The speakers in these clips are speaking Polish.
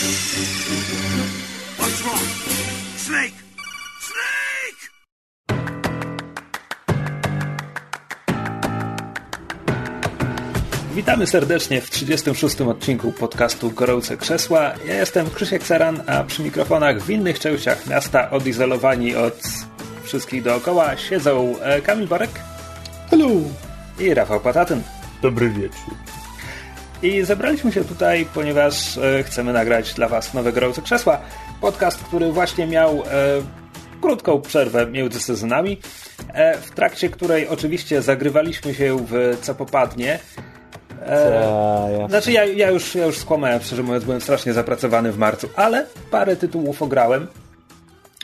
What's wrong? Snake! Snake! Witamy serdecznie w 36. odcinku podcastu Gorące Krzesła. Ja jestem Krzysiek Saran, a przy mikrofonach w innych częściach miasta, odizolowani od wszystkich dookoła, siedzą e, Kamil Borek Hello! i Rafał Patatyn. Dobry wieczór. I zebraliśmy się tutaj, ponieważ e, chcemy nagrać dla Was nowe Gorące Krzesła. Podcast, który właśnie miał e, krótką przerwę między sezonami, e, w trakcie której oczywiście zagrywaliśmy się w co popadnie. E, znaczy ja, ja, już, ja już skłamałem, szczerze mówiąc, byłem strasznie zapracowany w marcu, ale parę tytułów ograłem.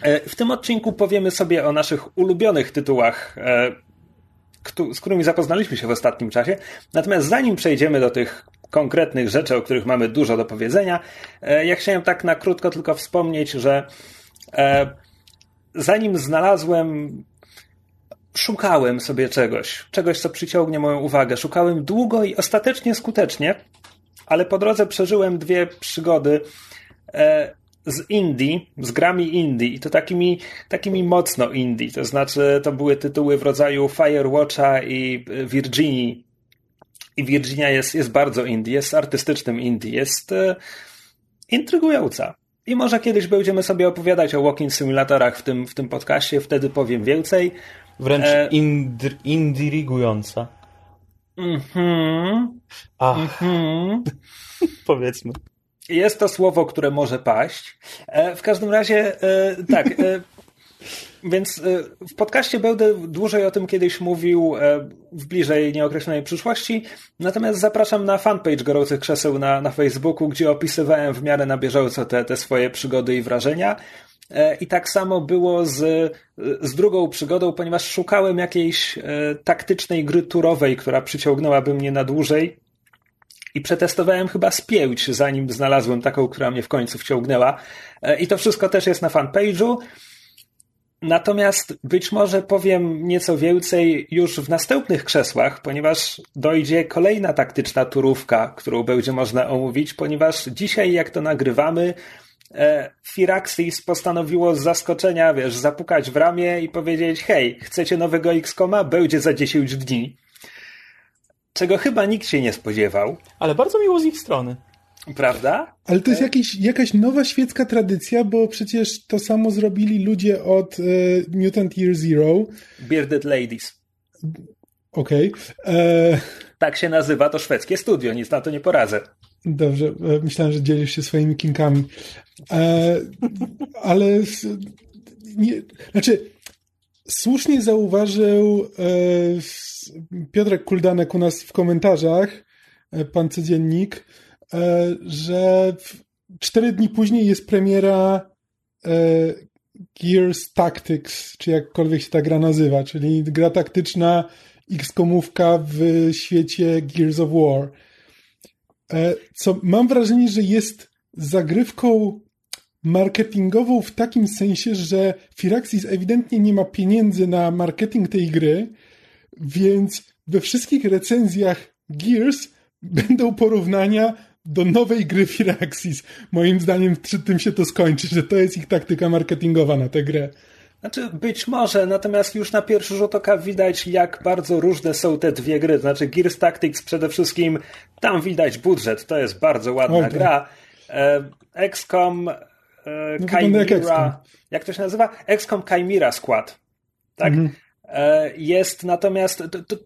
E, w tym odcinku powiemy sobie o naszych ulubionych tytułach, e, z którymi zapoznaliśmy się w ostatnim czasie. Natomiast zanim przejdziemy do tych konkretnych rzeczy, o których mamy dużo do powiedzenia, e, ja chciałem tak na krótko tylko wspomnieć, że e, zanim znalazłem szukałem sobie czegoś, czegoś, co przyciągnie moją uwagę. Szukałem długo i ostatecznie skutecznie, ale po drodze przeżyłem dwie przygody e, z indie, z grami indie i to takimi, takimi mocno indie. To znaczy, to były tytuły w rodzaju Firewatcha i Virginii. I Virginia jest, jest bardzo indie, jest artystycznym indie, jest e, intrygująca. I może kiedyś będziemy sobie opowiadać o walking simulatorach w tym, w tym podcaście, wtedy powiem więcej. Wręcz E- indr, indyrygująca. Mhm. Ach, Mhm. powiedzmy. Jest to słowo, które może paść. E, w każdym razie, e, tak. Więc e, w podcaście będę dłużej o tym kiedyś mówił e, w bliżej nieokreślonej przyszłości. Natomiast zapraszam na fanpage Gorących Krzeseł na, na Facebooku, gdzie opisywałem w miarę na bieżąco te, te swoje przygody i wrażenia. E, I tak samo było z, z drugą przygodą, ponieważ szukałem jakiejś taktycznej gry turowej, która przyciągnęłaby mnie na dłużej. I przetestowałem chyba z pięć, zanim znalazłem taką, która mnie w końcu wciągnęła. I to wszystko też jest na fanpage'u. Natomiast być może powiem nieco więcej już w następnych krzesłach, ponieważ dojdzie kolejna taktyczna turówka, którą będzie można omówić, ponieważ dzisiaj, jak to nagrywamy, e, Firaxis postanowiło z zaskoczenia, wiesz, zapukać w ramię i powiedzieć: Hej, chcecie nowego X-Koma? Będzie za 10 dni. Czego chyba nikt się nie spodziewał, Ale bardzo miło z ich strony. Prawda? Ale to jest jakiś, jakaś nowa świecka tradycja, bo przecież to samo zrobili ludzie od e, Mutant Year Zero. Bearded Ladies. Okej. E, Tak się nazywa to szwedzkie studio, nic na to nie poradzę. Dobrze, e, myślałem, że dzielisz się swoimi kinkami. E, ale nie, znaczy, słusznie zauważył e, Piotrek Kuldanek u nas w komentarzach, pan codziennik, że w, cztery dni później jest premiera e, Gears Tactics, czy jakkolwiek się ta gra nazywa, czyli gra taktyczna X-komówka w świecie Gears of War. E, Co mam wrażenie, że jest zagrywką marketingową w takim sensie, że Firaxis ewidentnie nie ma pieniędzy na marketing tej gry, więc we wszystkich recenzjach Gears będą porównania do nowej gry Firaxis. Moim zdaniem przy tym się to skończy, że to jest ich taktyka marketingowa na tę grę. Znaczy, być może, natomiast już na pierwszy rzut oka widać, jak bardzo różne są te dwie gry. Znaczy, Gears Tactics przede wszystkim, tam widać budżet, to jest bardzo ładna Oj, tak. gra. E, XCOM e, No, wygląda jak Chimera, XCOM. jak to się nazywa? XCOM Chimera Squad. Tak? Mhm. E, jest natomiast, to, to,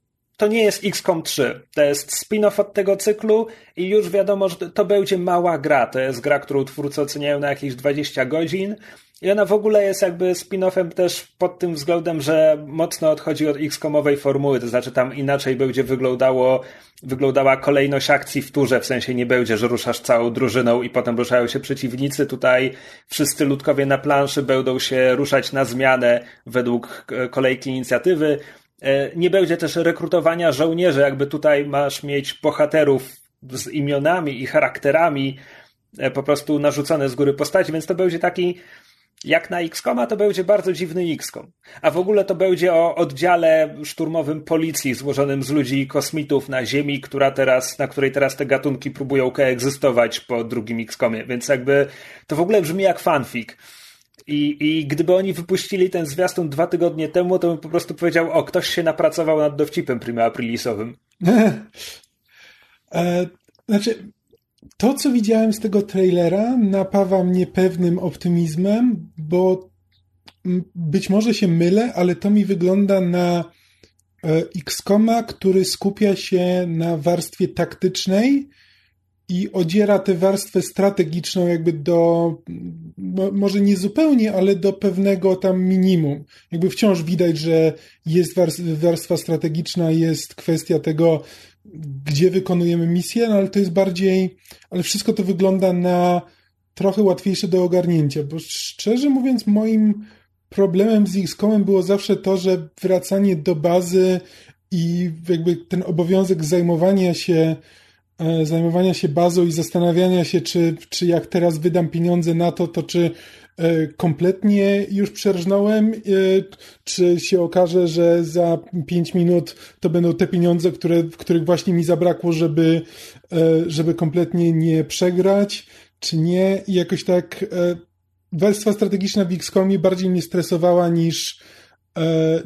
to nie jest XCOM 3, to jest spin-off od tego cyklu i już wiadomo, że to, będzie mała gra. To jest gra, którą twórcy oceniają na jakieś 20 godzin. I ona w ogóle jest jakby spin-offem też pod tym względem, że mocno odchodzi od X-komowej formuły, to znaczy tam inaczej będzie wyglądało, wyglądała kolejność akcji w turze, w sensie nie będzie, że ruszasz całą drużyną i potem ruszają się przeciwnicy. Tutaj wszyscy ludkowie na planszy będą się ruszać na zmianę według e, kolejki inicjatywy. E, Nie będzie też rekrutowania żołnierzy, jakby tutaj masz mieć bohaterów z imionami i charakterami, e, po prostu narzucone z góry postaci, więc to będzie taki Jak na XCOMa to będzie bardzo dziwny XCOM. A w ogóle to będzie o oddziale szturmowym policji złożonym z ludzi kosmitów na Ziemi, która teraz, na której teraz te gatunki próbują koegzystować po drugim XCOMie. Więc jakby to w ogóle brzmi jak fanfic. I, I gdyby oni wypuścili ten zwiastun dwa tygodnie temu, to bym po prostu powiedział, o, ktoś się napracował nad dowcipem prima aprilisowym. e, znaczy, to, co widziałem z tego trailera, napawa mnie pewnym optymizmem, bo być może się mylę, ale to mi wygląda na e, X-Koma, który skupia się na warstwie taktycznej i odziera tę warstwę strategiczną jakby do, może nie zupełnie, ale do pewnego tam minimum. Jakby wciąż widać, że jest warstwa strategiczna, jest kwestia tego, gdzie wykonujemy misję, no ale to jest bardziej, ale wszystko to wygląda na trochę łatwiejsze do ogarnięcia, bo szczerze mówiąc moim problemem z XCOMem było zawsze to, że wracanie do bazy i jakby ten obowiązek zajmowania się zajmowania się bazą i zastanawiania się, czy, czy jak teraz wydam pieniądze na to, to czy E, kompletnie już przerżnąłem, e, czy się okaże, że za 5 minut to będą te pieniądze, które, których właśnie mi zabrakło, żeby, e, żeby kompletnie nie przegrać, czy nie. I jakoś tak warstwa strategiczna w XCOMie bardziej mnie stresowała niż,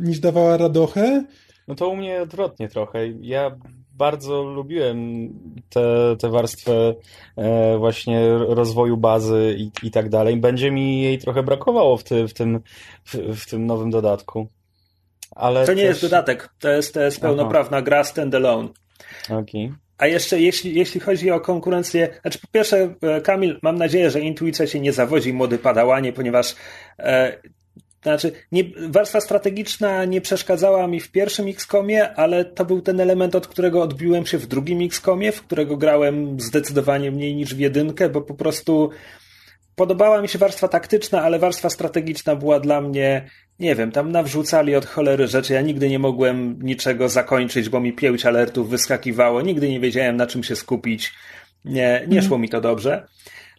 niż dawała radochę. No to u mnie odwrotnie trochę. Ja bardzo lubiłem tę te, warstwę e, właśnie rozwoju bazy i, i tak dalej. Będzie mi jej trochę brakowało w, ty, w, tym, w, w tym nowym dodatku. Ale to nie też... jest dodatek, to jest, to jest pełnoprawna Aha. gra standalone. Okay. A jeszcze jeśli, jeśli chodzi o konkurencję, znaczy po pierwsze, e, Kamil, mam nadzieję, że intuicja cię nie zawodzi, młody padałanie, ponieważ e, znaczy, nie, warstwa strategiczna nie przeszkadzała mi w pierwszym XCOMie, ale to był ten element, od którego odbiłem się w drugim XCOMie, w którego grałem zdecydowanie mniej niż w jedynkę, bo po prostu podobała mi się warstwa taktyczna, ale warstwa strategiczna była dla mnie, nie wiem, tam nawrzucali od cholery rzeczy. Ja nigdy nie mogłem niczego zakończyć, bo mi pięć alertów wyskakiwało. Nigdy nie wiedziałem, na czym się skupić. Nie, nie szło mi to dobrze.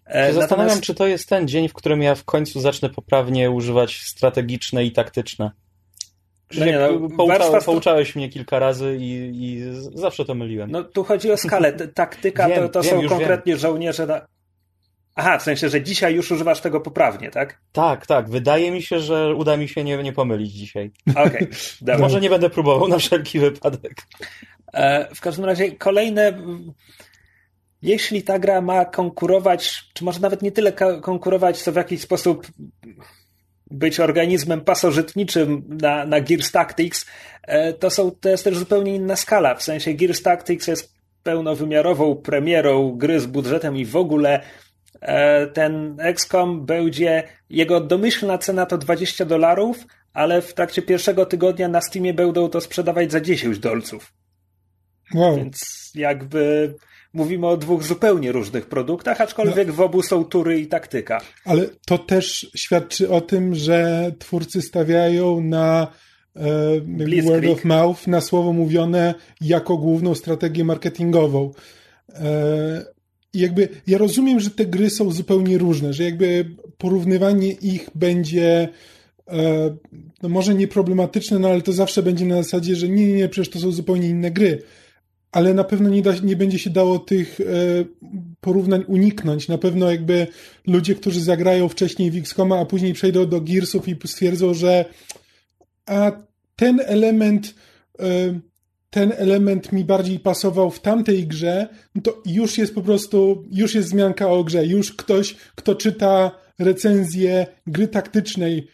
E, zastanawiam, Natomiast... czy to jest ten dzień, w którym ja w końcu zacznę poprawnie używać strategiczne i taktyczne. No nie, no, poucza, pouczałeś mnie kilka razy i, i, zawsze to myliłem. No tu chodzi o skalę. Taktyka wiem, to, to wiem, są konkretnie wiem. żołnierze na... Aha, w sensie, że dzisiaj już używasz tego poprawnie, tak? Tak, tak. Wydaje mi się, że uda mi się nie, nie pomylić dzisiaj. Okej, okay, Może nie będę próbował na wszelki wypadek. E, w każdym razie kolejne jeśli ta gra ma konkurować, czy może nawet nie tyle konkurować, co w jakiś sposób być organizmem pasożytniczym na, na Gears Tactics, e, to, są, to jest też zupełnie inna skala. W sensie Gears Tactics jest pełnowymiarową premierą gry z budżetem i w ogóle e, ten XCOM będzie, jego domyślna cena to 20 dolarów, ale w trakcie pierwszego tygodnia na Steamie będą to sprzedawać za 10 dolców. Wow. Więc jakby mówimy o dwóch zupełnie różnych produktach, aczkolwiek no. w obu są tury i taktyka. Ale to też świadczy o tym, że twórcy stawiają na e, word of mouth, na słowo mówione jako główną strategię marketingową. E, jakby ja rozumiem, że te gry są zupełnie różne, że jakby porównywanie ich będzie e, no może nie problematyczne, no ale to zawsze będzie na zasadzie, że nie, nie, nie, przecież to są zupełnie inne gry ale na pewno nie, da, nie będzie się dało tych e, porównań uniknąć. Na pewno jakby ludzie, którzy zagrają wcześniej w XCOMa, a później przejdą do Gearsów i stwierdzą, że a ten element e, ten element mi bardziej pasował w tamtej grze, no to już jest po prostu, już jest zmianka o grze. Już ktoś, kto czyta recenzję gry taktycznej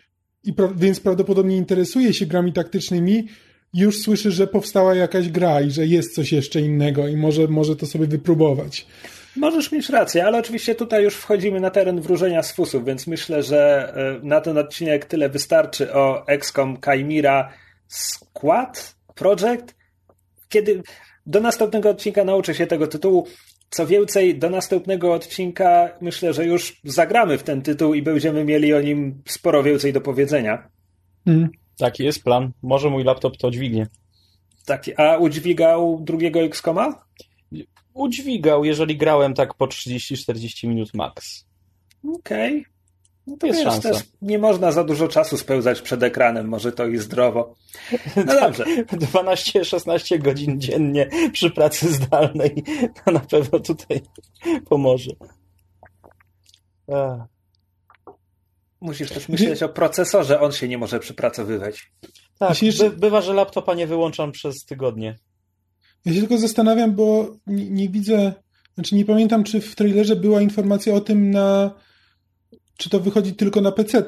i pra więc prawdopodobnie interesuje się grami taktycznymi, już słyszy, że powstała jakaś gra i że jest coś jeszcze innego i może, może to sobie wypróbować. Możesz mieć rację, ale oczywiście tutaj już wchodzimy na teren wróżenia z fusów, więc myślę, że e, na ten odcinek tyle wystarczy o XCOM Chimera Squad Project. Kiedy do następnego odcinka nauczę się tego tytułu. Co więcej, do następnego odcinka myślę, że już zagramy w ten tytuł i będziemy mieli o nim sporo więcej do powiedzenia. Mm. Taki jest plan. Może mój laptop to dźwignie. Taki, a udźwigał drugiego X-Koma? Udźwigał, jeżeli grałem tak po 30-40 minut max. Okej. Okay. No to jest Wiesz, szansa. też nie można za dużo czasu spełzać przed ekranem, może to i zdrowo. No Tak. dobrze. 12-16 godzin dziennie przy pracy zdalnej to na pewno tutaj pomoże. Ach. Musisz też myśleć o procesorze, on się nie może przypracowywać. Tak, by, bywa, że laptopa nie wyłączam przez tygodnie. Ja się tylko zastanawiam, bo nie, nie widzę, znaczy nie pamiętam, czy w trailerze była informacja o tym na, czy to wychodzi tylko na PC,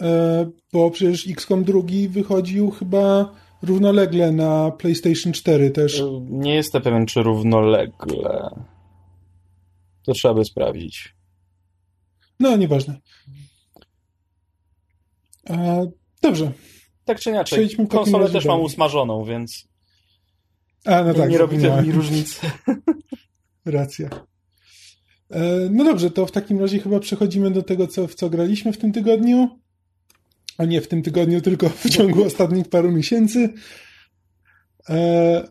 e, bo przecież XCOM 2 wychodził chyba równolegle na PlayStation 4 też. Nie jestem pewien, czy równolegle. To trzeba by sprawdzić. No, nieważne. E, dobrze. Tak czy inaczej, Przejdźmy konsolę też mam usmażoną, więc A, no tak, nie robi to mi różnicy. Racja. E, No dobrze, to w takim razie chyba przechodzimy do tego, co, w co graliśmy w tym tygodniu. A nie w tym tygodniu, tylko w ciągu ostatnich paru miesięcy. E,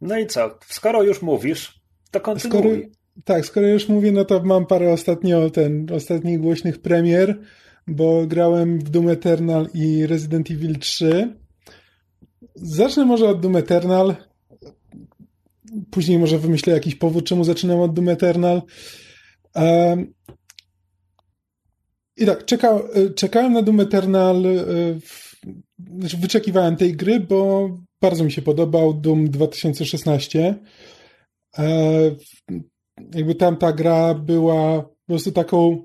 No i co? Skoro już mówisz, to Skoro, kontynuuj. tak, skoro już mówię, no to mam parę ostatnio ten, ostatnich głośnych premier, bo grałem w Doom Eternal i Resident Evil 3. Zacznę może od Doom Eternal. Później może wymyślę jakiś powód, czemu zaczynam od Doom Eternal. I tak, czeka, czekałem na Doom Eternal, e, znaczy wyczekiwałem tej gry, bo bardzo mi się podobał Doom 2016. E, jakby tam ta gra była po prostu taką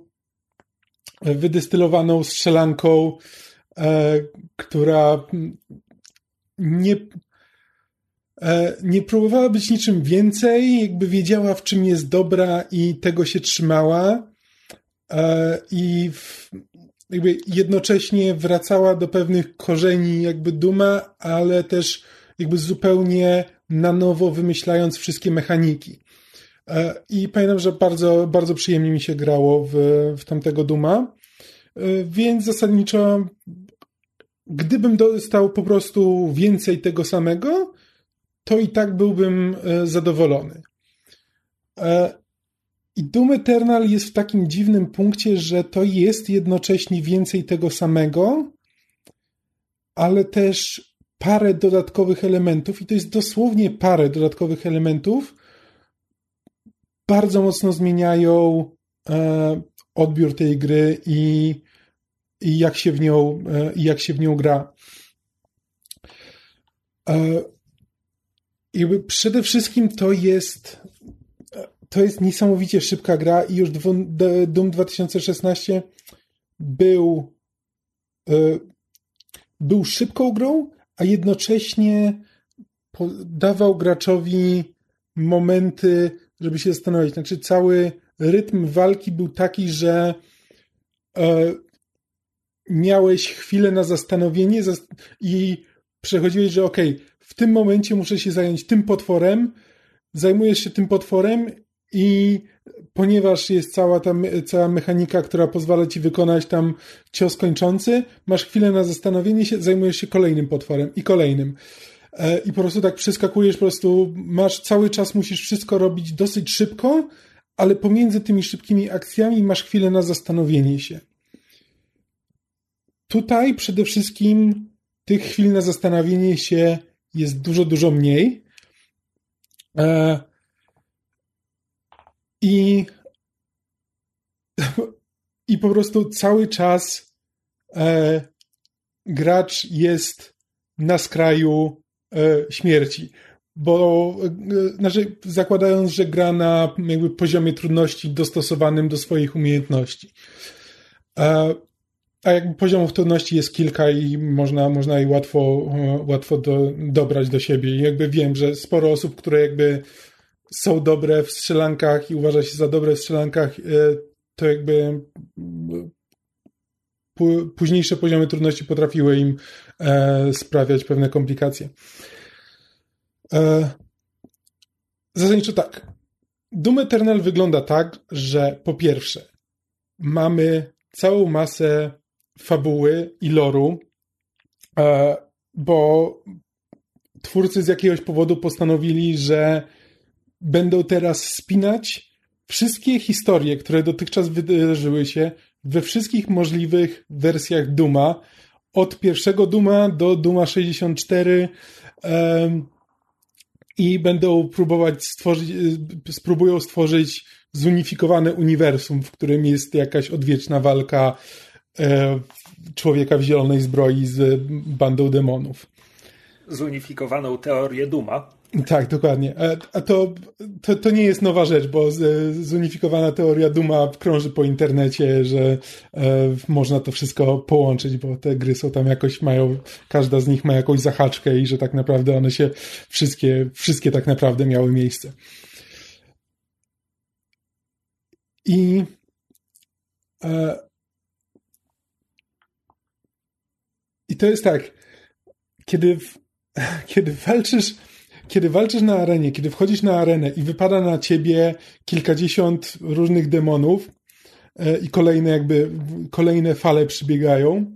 wydystylowaną strzelanką, e, która nie, e, nie próbowała być niczym więcej, jakby wiedziała w czym jest dobra i tego się trzymała e, i w, jakby jednocześnie wracała do pewnych korzeni jakby Duma, ale też jakby zupełnie na nowo wymyślając wszystkie mechaniki. E, I pamiętam, że bardzo, bardzo przyjemnie mi się grało w, w tamtego Duma. E, Więc zasadniczo, gdybym dostał po prostu więcej tego samego, to i tak byłbym e, zadowolony. I Doom Eternal jest w takim dziwnym punkcie, że to jest jednocześnie więcej tego samego, ale też parę dodatkowych elementów, i to jest dosłownie parę dodatkowych elementów, bardzo mocno zmieniają e, odbiór tej gry i, i jak się w nią, e, jak się w nią gra. E, przede wszystkim to jest to jest niesamowicie szybka gra i już Doom 2016 był e, był szybką grą, a jednocześnie dawał graczowi momenty, żeby się zastanowić. Znaczy, cały rytm walki był taki, że e, miałeś chwilę na zastanowienie zas- i przechodziłeś, że okej, w tym momencie muszę się zająć tym potworem, zajmujesz się tym potworem i ponieważ jest cała ta cała mechanika, która pozwala ci wykonać tam cios kończący, masz chwilę na zastanowienie się, zajmujesz się kolejnym potworem i kolejnym. E, I po prostu tak przeskakujesz, po prostu masz cały czas, musisz wszystko robić dosyć szybko, ale pomiędzy tymi szybkimi akcjami masz chwilę na zastanowienie się. Tutaj przede wszystkim tych chwil na zastanowienie się jest dużo, dużo mniej. E, I i po prostu cały czas e, gracz jest na skraju śmierci. Bo e, znaczy, zakładając, że gra na jakby poziomie trudności dostosowanym do swoich umiejętności. E, a jakby poziomów trudności jest kilka i można, można je łatwo, e, łatwo do, dobrać do siebie. I jakby wiem, że sporo osób, które jakby są dobre w strzelankach i uważa się za dobre w strzelankach, e, to jakby późniejsze poziomy trudności potrafiły im e, sprawiać pewne komplikacje. E, zasadniczo tak. Doom Eternal wygląda tak, że po pierwsze mamy całą masę fabuły i loru, e, bo twórcy z jakiegoś powodu postanowili, że będą teraz spinać wszystkie historie, które dotychczas wydarzyły się we wszystkich możliwych wersjach Duma, od pierwszego Duma do Duma 64 um, i będą próbować stworzyć, y, spróbują stworzyć zunifikowane uniwersum, w którym jest jakaś odwieczna walka e, człowieka w zielonej zbroi z bandą demonów. Zunifikowaną teorię Duma. Tak, dokładnie. A, to, to, to nie jest nowa rzecz, bo zunifikowana teoria Duma krąży po internecie, że e, można to wszystko połączyć, bo te gry są tam jakoś mają, każda z nich ma jakąś zahaczkę i że tak naprawdę one się wszystkie, wszystkie tak naprawdę miały miejsce. I e, i to jest tak, kiedy, kiedy walczysz kiedy walczysz na arenie, kiedy wchodzisz na arenę i wypada na ciebie kilkadziesiąt różnych demonów e, i kolejne jakby, kolejne fale przybiegają,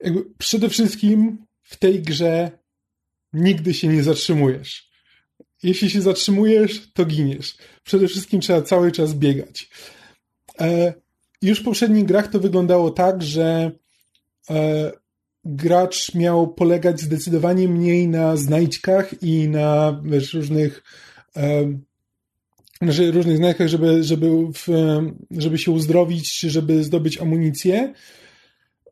jakby przede wszystkim w tej grze nigdy się nie zatrzymujesz. Jeśli się zatrzymujesz, to giniesz. Przede wszystkim trzeba cały czas biegać. E, już w poprzednich grach to wyglądało tak, że e, gracz miał polegać zdecydowanie mniej na znajdźkach i na wiesz, różnych znaczy różnych znajdźkach, żeby, żeby, w, żeby się uzdrowić, żeby zdobyć amunicję,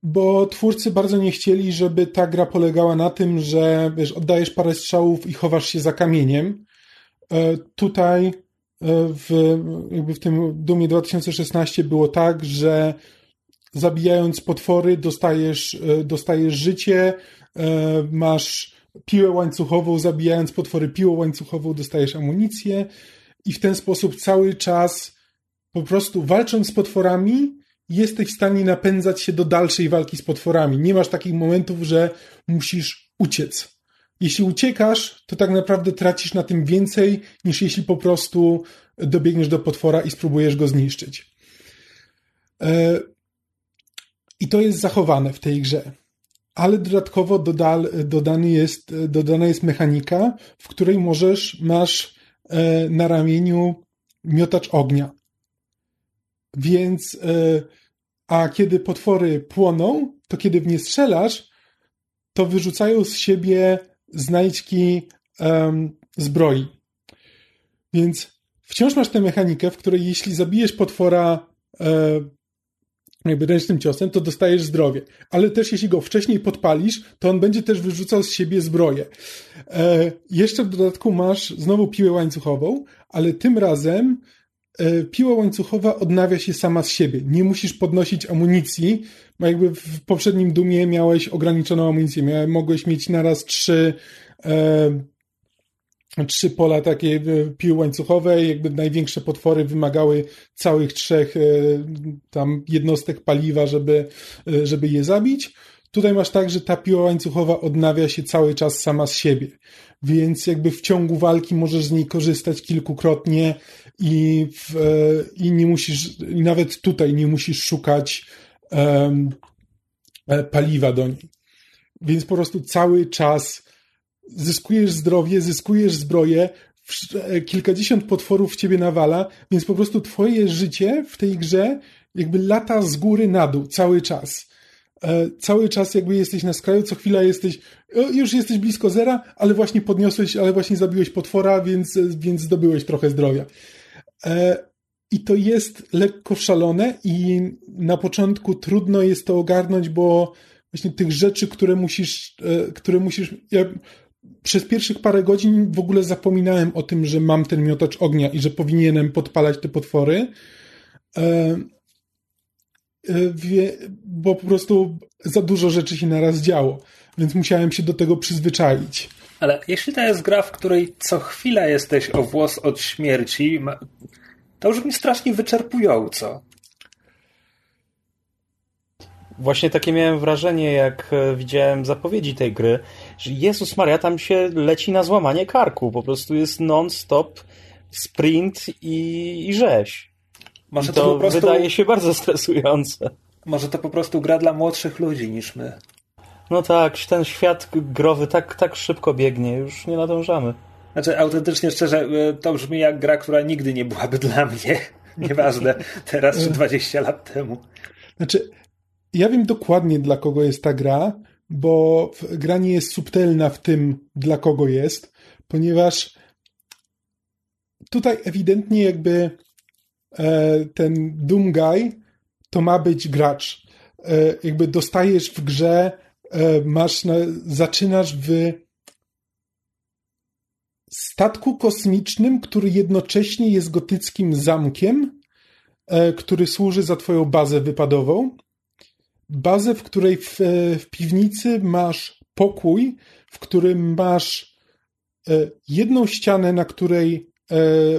bo twórcy bardzo nie chcieli, żeby ta gra polegała na tym, że wiesz, oddajesz parę strzałów i chowasz się za kamieniem. E, tutaj e, w, jakby w tym Dumie 2016 było tak, że zabijając potwory dostajesz, e, dostajesz życie, e, masz piłę łańcuchową, zabijając potwory piłą łańcuchową dostajesz amunicję i w ten sposób cały czas po prostu walcząc z potworami jesteś w stanie napędzać się do dalszej walki z potworami. Nie masz takich momentów, że musisz uciec. Jeśli uciekasz, to tak naprawdę tracisz na tym więcej, niż jeśli po prostu dobiegniesz do potwora i spróbujesz go zniszczyć. I to jest zachowane w tej grze. Ale dodatkowo dodal, dodany jest, dodana jest mechanika, w której możesz, masz e, na ramieniu miotacz ognia. Więc, e, a kiedy potwory płoną, to kiedy w nie strzelasz, to wyrzucają z siebie znajdźki zbroi. Więc wciąż masz tę mechanikę, w której jeśli zabijesz potwora e, jakby ręcznym ciosem, to dostajesz zdrowie. Ale też jeśli go wcześniej podpalisz, to on będzie też wyrzucał z siebie zbroję. E, jeszcze w dodatku masz znowu piłę łańcuchową, ale tym razem e, piła łańcuchowa odnawia się sama z siebie. Nie musisz podnosić amunicji, bo jakby w poprzednim Dumie miałeś ograniczoną amunicję. Miałeś, mogłeś mieć naraz trzy e, trzy pola takiej e, pił łańcuchowej, jakby największe potwory wymagały całych trzech e, tam jednostek paliwa, żeby, e, żeby je zabić. Tutaj masz tak, że ta piła łańcuchowa odnawia się cały czas sama z siebie, więc jakby w ciągu walki możesz z niej korzystać kilkukrotnie i, w, i nie musisz, nawet tutaj nie musisz szukać um, paliwa do niej. Więc po prostu cały czas zyskujesz zdrowie, zyskujesz zbroję, kilkadziesiąt potworów w ciebie nawala, więc po prostu twoje życie w tej grze jakby lata z góry na dół cały czas. E, cały czas jakby jesteś na skraju, co chwila jesteś, już jesteś blisko zera, ale właśnie podniosłeś, ale właśnie zabiłeś potwora, więc, więc zdobyłeś trochę zdrowia. E, I to jest lekko szalone i na początku trudno jest to ogarnąć, bo właśnie tych rzeczy, które musisz, e, które musisz, ja przez pierwszych parę godzin w ogóle zapominałem o tym, że mam ten miotacz ognia i że powinienem podpalać te potwory. E, e, wie, bo po prostu za dużo rzeczy się naraz działo, więc musiałem się do tego przyzwyczaić. Ale jeśli to jest gra, w której co chwila jesteś o włos od śmierci, to już mi strasznie wyczerpująco. Właśnie takie miałem wrażenie, jak e, widziałem zapowiedzi tej gry, Jezus Maria, tam się leci na złamanie karku. Po prostu jest non-stop sprint i, i rzeź. Może I to, to prostu... wydaje się bardzo stresujące. Może to po prostu gra dla młodszych ludzi niż my. No tak, ten świat growy tak, tak szybko biegnie, już nie nadążamy. Znaczy, autentycznie szczerze, e, to brzmi jak gra, która nigdy nie byłaby dla mnie. Nieważne, teraz czy 20 lat temu. Znaczy, ja wiem dokładnie dla kogo jest ta gra, bo gra nie jest subtelna w tym, dla kogo jest, ponieważ tutaj ewidentnie jakby e, ten Doom Guy to ma być gracz. E, jakby dostajesz w grze, e, masz, na, zaczynasz w statku kosmicznym, który jednocześnie jest gotyckim zamkiem, który służy za twoją bazę wypadową. Bazę, w której w, e, w piwnicy masz pokój, w którym masz e, jedną ścianę, na której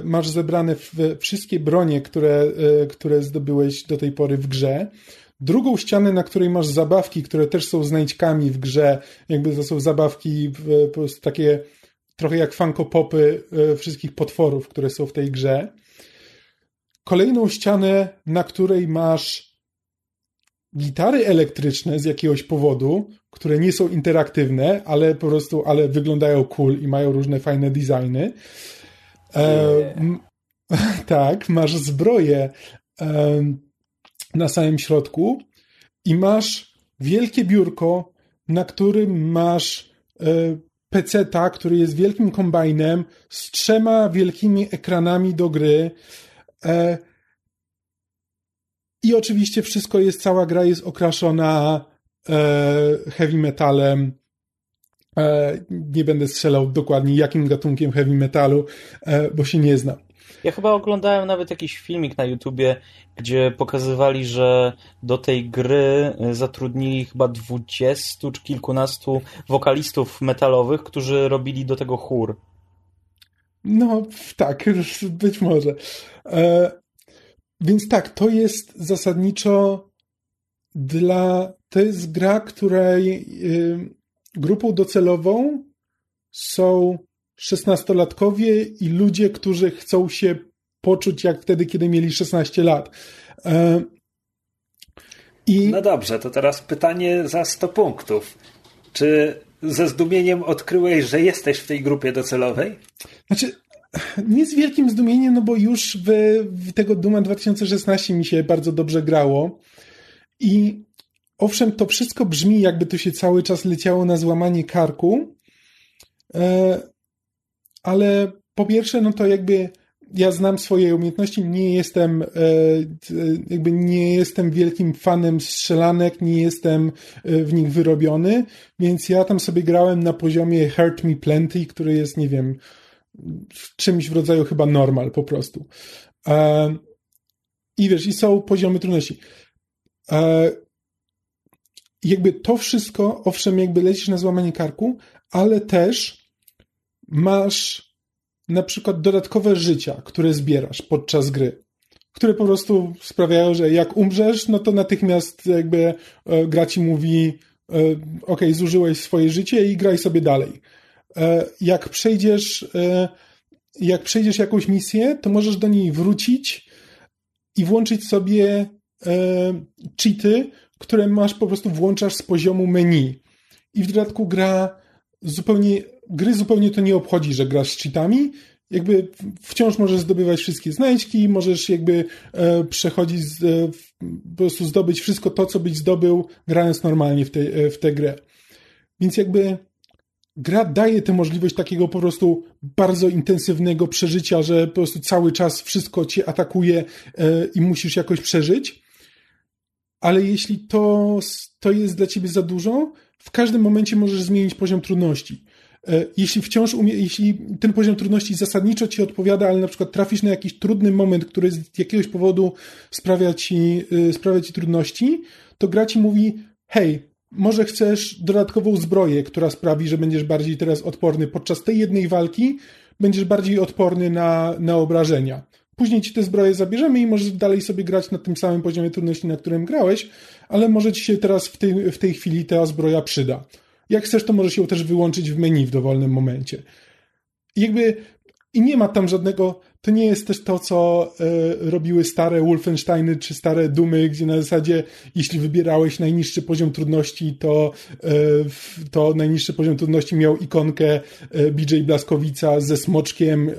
masz zebrane wszystkie bronie, które, które zdobyłeś do tej pory w grze. Drugą ścianę, na której masz zabawki, które też są znajdźkami w grze, jakby to są zabawki po prostu takie trochę jak funkopopy e, wszystkich potworów, które są w tej grze. Kolejną ścianę, na której masz gitary elektryczne z jakiegoś powodu, które nie są interaktywne, ale po prostu, ale wyglądają cool i mają różne fajne designy. E, tak, masz zbroję e, na samym środku i masz wielkie biurko, na którym masz e, PC-ta, który jest wielkim kombajnem z trzema wielkimi ekranami do gry. E, I oczywiście wszystko jest, cała gra jest okraszona e, heavy metalem. E, nie będę strzelał dokładnie jakim gatunkiem heavy metalu, e, bo się nie znam. Ja chyba oglądałem nawet jakiś filmik na YouTubie, gdzie pokazywali, że do tej gry y, zatrudnili chyba dwudziestu czy kilkunastu wokalistów metalowych, którzy robili do tego chór. No, tak, być może. Więc tak, to jest zasadniczo dla. To jest gra, której y, grupą docelową są szesnastolatkowie i ludzie, którzy chcą się poczuć jak wtedy, kiedy mieli 16 lat. E, I... No dobrze, to teraz pytanie za 100 punktów. Czy ze zdumieniem odkryłeś, że jesteś w tej grupie docelowej? Znaczy, nie z wielkim zdumieniem, no bo już w, w tego Duma 2016 mi się bardzo dobrze grało. I owszem, to wszystko brzmi, jakby to się cały czas leciało na złamanie karku. E, ale po pierwsze, no to jakby ja znam swoje umiejętności, nie jestem e, jakby nie jestem wielkim fanem strzelanek, nie jestem e, w nich wyrobiony, więc ja tam sobie grałem na poziomie Hurt Me Plenty, który jest, nie wiem, czymś w rodzaju chyba normal po prostu. E, I wiesz, i są poziomy trudności. Jakby to wszystko, owszem, jakby lecisz na złamanie karku, ale też masz na przykład dodatkowe życia, które zbierasz podczas gry, które po prostu sprawiają, że jak umrzesz, no to natychmiast jakby e, gra ci mówi e, ok, zużyłeś swoje życie i graj sobie dalej. E, jak przejdziesz jak przejdziesz jakąś misję, to możesz do niej wrócić i włączyć sobie cheaty, które masz po prostu włączasz z poziomu menu. I w dodatku gra zupełnie gry zupełnie to nie obchodzi, że grasz z cheatami. Jakby wciąż możesz zdobywać wszystkie znajdźki, możesz jakby e, przechodzić, z, e, po prostu zdobyć wszystko to, co byś zdobył, grając normalnie w, te, e, w tę grę. Więc jakby gra daje tę możliwość takiego po prostu bardzo intensywnego przeżycia, że po prostu cały czas wszystko cię atakuje e, i musisz jakoś przeżyć. Ale jeśli to, to jest dla ciebie za dużo, w każdym momencie możesz zmienić poziom trudności. E, jeśli wciąż umie, jeśli ten poziom trudności zasadniczo ci odpowiada, ale na przykład trafisz na jakiś trudny moment, który z jakiegoś powodu sprawia ci, e, sprawia ci trudności, to gra ci mówi, hej, może chcesz dodatkową zbroję, która sprawi, że będziesz bardziej teraz odporny podczas tej jednej walki, będziesz bardziej odporny na, na obrażenia. Później ci te zbroje zabierzemy i możesz dalej sobie grać na tym samym poziomie trudności, na którym grałeś, ale może ci się teraz w tej, w tej chwili ta zbroja przyda. Jak chcesz, to możesz ją też wyłączyć w menu w dowolnym momencie. Jakby i nie ma tam żadnego, to nie jest też to, co e, robiły stare Wolfensteiny czy stare Dumy, gdzie na zasadzie, jeśli wybierałeś najniższy poziom trudności, to, e, to najniższy poziom trudności miał ikonkę e, BJ Blaskowica ze smoczkiem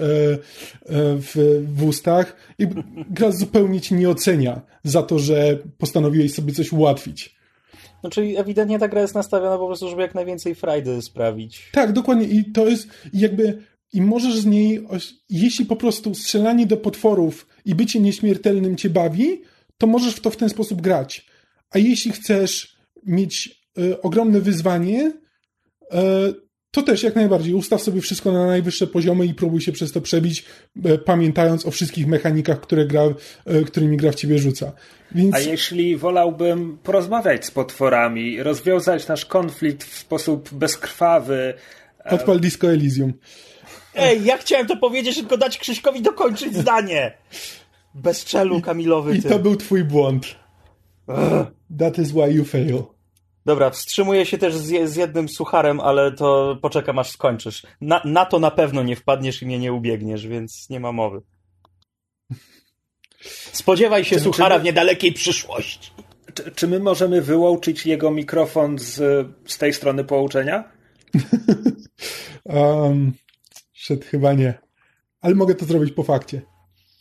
w, w ustach i gra zupełnie ci nie ocenia za to, że postanowiłeś sobie coś ułatwić. No czyli ewidentnie ta gra jest nastawiona po prostu, żeby jak najwięcej frajdy sprawić. Tak, dokładnie. I to jest jakby i możesz z niej, jeśli po prostu strzelanie do potworów i bycie nieśmiertelnym cię bawi, to możesz w to w ten sposób grać. A jeśli chcesz mieć y, ogromne wyzwanie, y, to też jak najbardziej. Ustaw sobie wszystko na najwyższe poziomy i próbuj się przez to przebić, y, pamiętając o wszystkich mechanikach, które gra, którymi gra w ciebie rzuca. Więc... A jeśli wolałbym porozmawiać z potworami, rozwiązać nasz konflikt w sposób bezkrwawy. Odpal Disco Elysium. Ej, ja chciałem to powiedzieć, tylko dać Krzyśkowi dokończyć zdanie. Bez czelu, Kamilowy. I, ty. I to był twój błąd. That is why you fail. Dobra, wstrzymuję się też z, z, jednym sucharem, ale to poczekam aż skończysz. Na, na to na pewno nie wpadniesz i mnie nie ubiegniesz, więc nie ma mowy. Spodziewaj się czy, suchara czy my, w niedalekiej przyszłości. Czy, czy, my możemy wyłączyć jego mikrofon z, z tej strony połączenia? um, Szedł chyba nie. Ale mogę to zrobić po fakcie.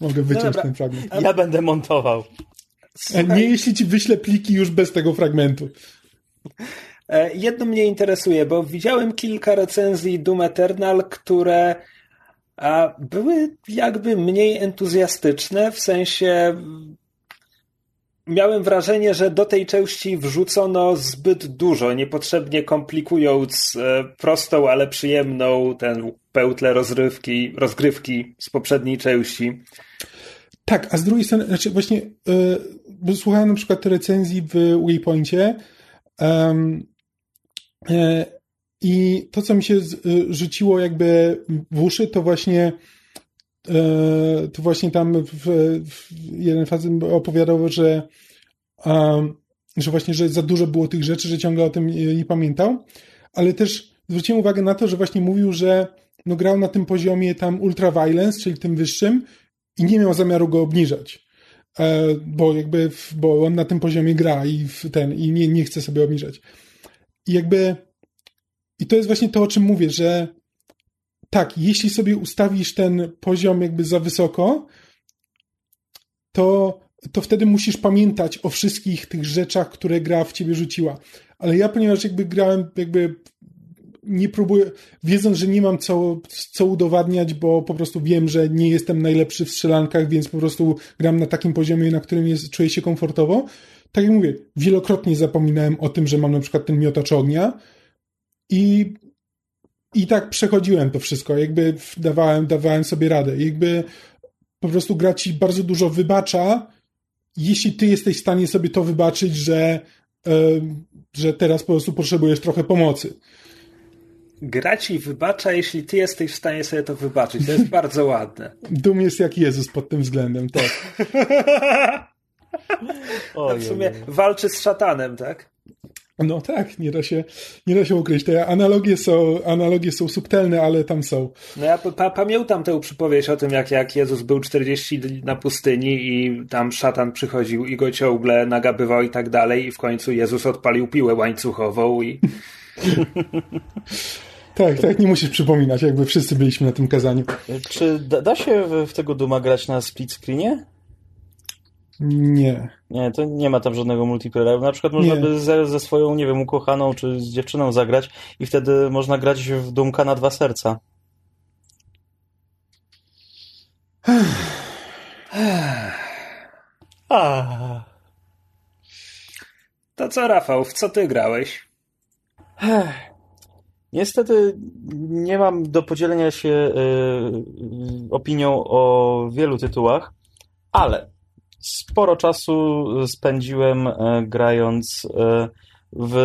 Mogę wyciąć no ten fragment. Ja będę montował. Słuchaj. Nie jeśli ci wyślę pliki już bez tego fragmentu. E, jedno mnie interesuje, bo widziałem kilka recenzji Doom Eternal, które były jakby mniej entuzjastyczne, w sensie miałem wrażenie, że do tej części wrzucono zbyt dużo, niepotrzebnie komplikując e, prostą, ale przyjemną ten pełtle rozrywki, rozgrywki z poprzedniej części. Tak, a z drugiej strony, znaczy właśnie, yy, słuchałem na przykład recenzji w Waypointie yy, i to, co mi się z, yy, rzuciło jakby w uszy, to właśnie to właśnie tam w, w jeden facet opowiadał, że, że właśnie, że za dużo było tych rzeczy, że ciągle o tym nie, nie pamiętał, ale też zwróciłem uwagę na to, że właśnie mówił, że no grał na tym poziomie tam ultra violence, czyli tym wyższym i nie miał zamiaru go obniżać. E, bo jakby, bo on na tym poziomie gra i ten, i nie, nie chce sobie obniżać. I jakby, i to jest właśnie to, o czym mówię, że tak, jeśli sobie ustawisz ten poziom jakby za wysoko, to, to wtedy musisz pamiętać o wszystkich tych rzeczach, które gra w ciebie rzuciła. Ale ja, ponieważ jakby grałem jakby nie próbuję, wiedząc, że nie mam co, co udowadniać, bo po prostu wiem, że nie jestem najlepszy w strzelankach, więc po prostu gram na takim poziomie, na którym jest, czuję się komfortowo. Tak jak mówię, wielokrotnie zapominałem o tym, że mam na przykład ten miotacz ognia i, i tak przechodziłem to wszystko, jakby dawałem, dawałem sobie radę. Jakby po prostu gra ci bardzo dużo wybacza, jeśli ty jesteś w stanie sobie to wybaczyć, że, yy, że teraz po prostu potrzebujesz trochę pomocy gra ci wybacza, jeśli ty jesteś w stanie sobie to wybaczyć. To jest bardzo ładne. Dum jest jak Jezus pod tym względem, tak. no w sumie walczy z szatanem, tak? No tak, nie da się, nie da się ukryć. Te analogie są, analogie są subtelne, ale tam są. No ja pa pamiętam tę przypowieść o tym, jak, jak Jezus był 40 dni na pustyni i tam szatan przychodził i go ciągle nagabywał i tak dalej i w końcu Jezus odpalił piłę łańcuchową i... Tak, tak, nie musisz przypominać, jakby wszyscy byliśmy na tym kazaniu. Czy da, da się w, w, tego Duma grać na split screenie? Nie. Nie, to nie ma tam żadnego multiplayera. Na przykład można nie. by ze, ze, swoją, nie wiem, ukochaną czy z dziewczyną zagrać i wtedy można grać w Dumka na dwa serca. To co, Rafał, w co ty grałeś? Niestety nie mam do podzielenia się y, opinią o wielu tytułach, ale sporo czasu spędziłem y, grając y, w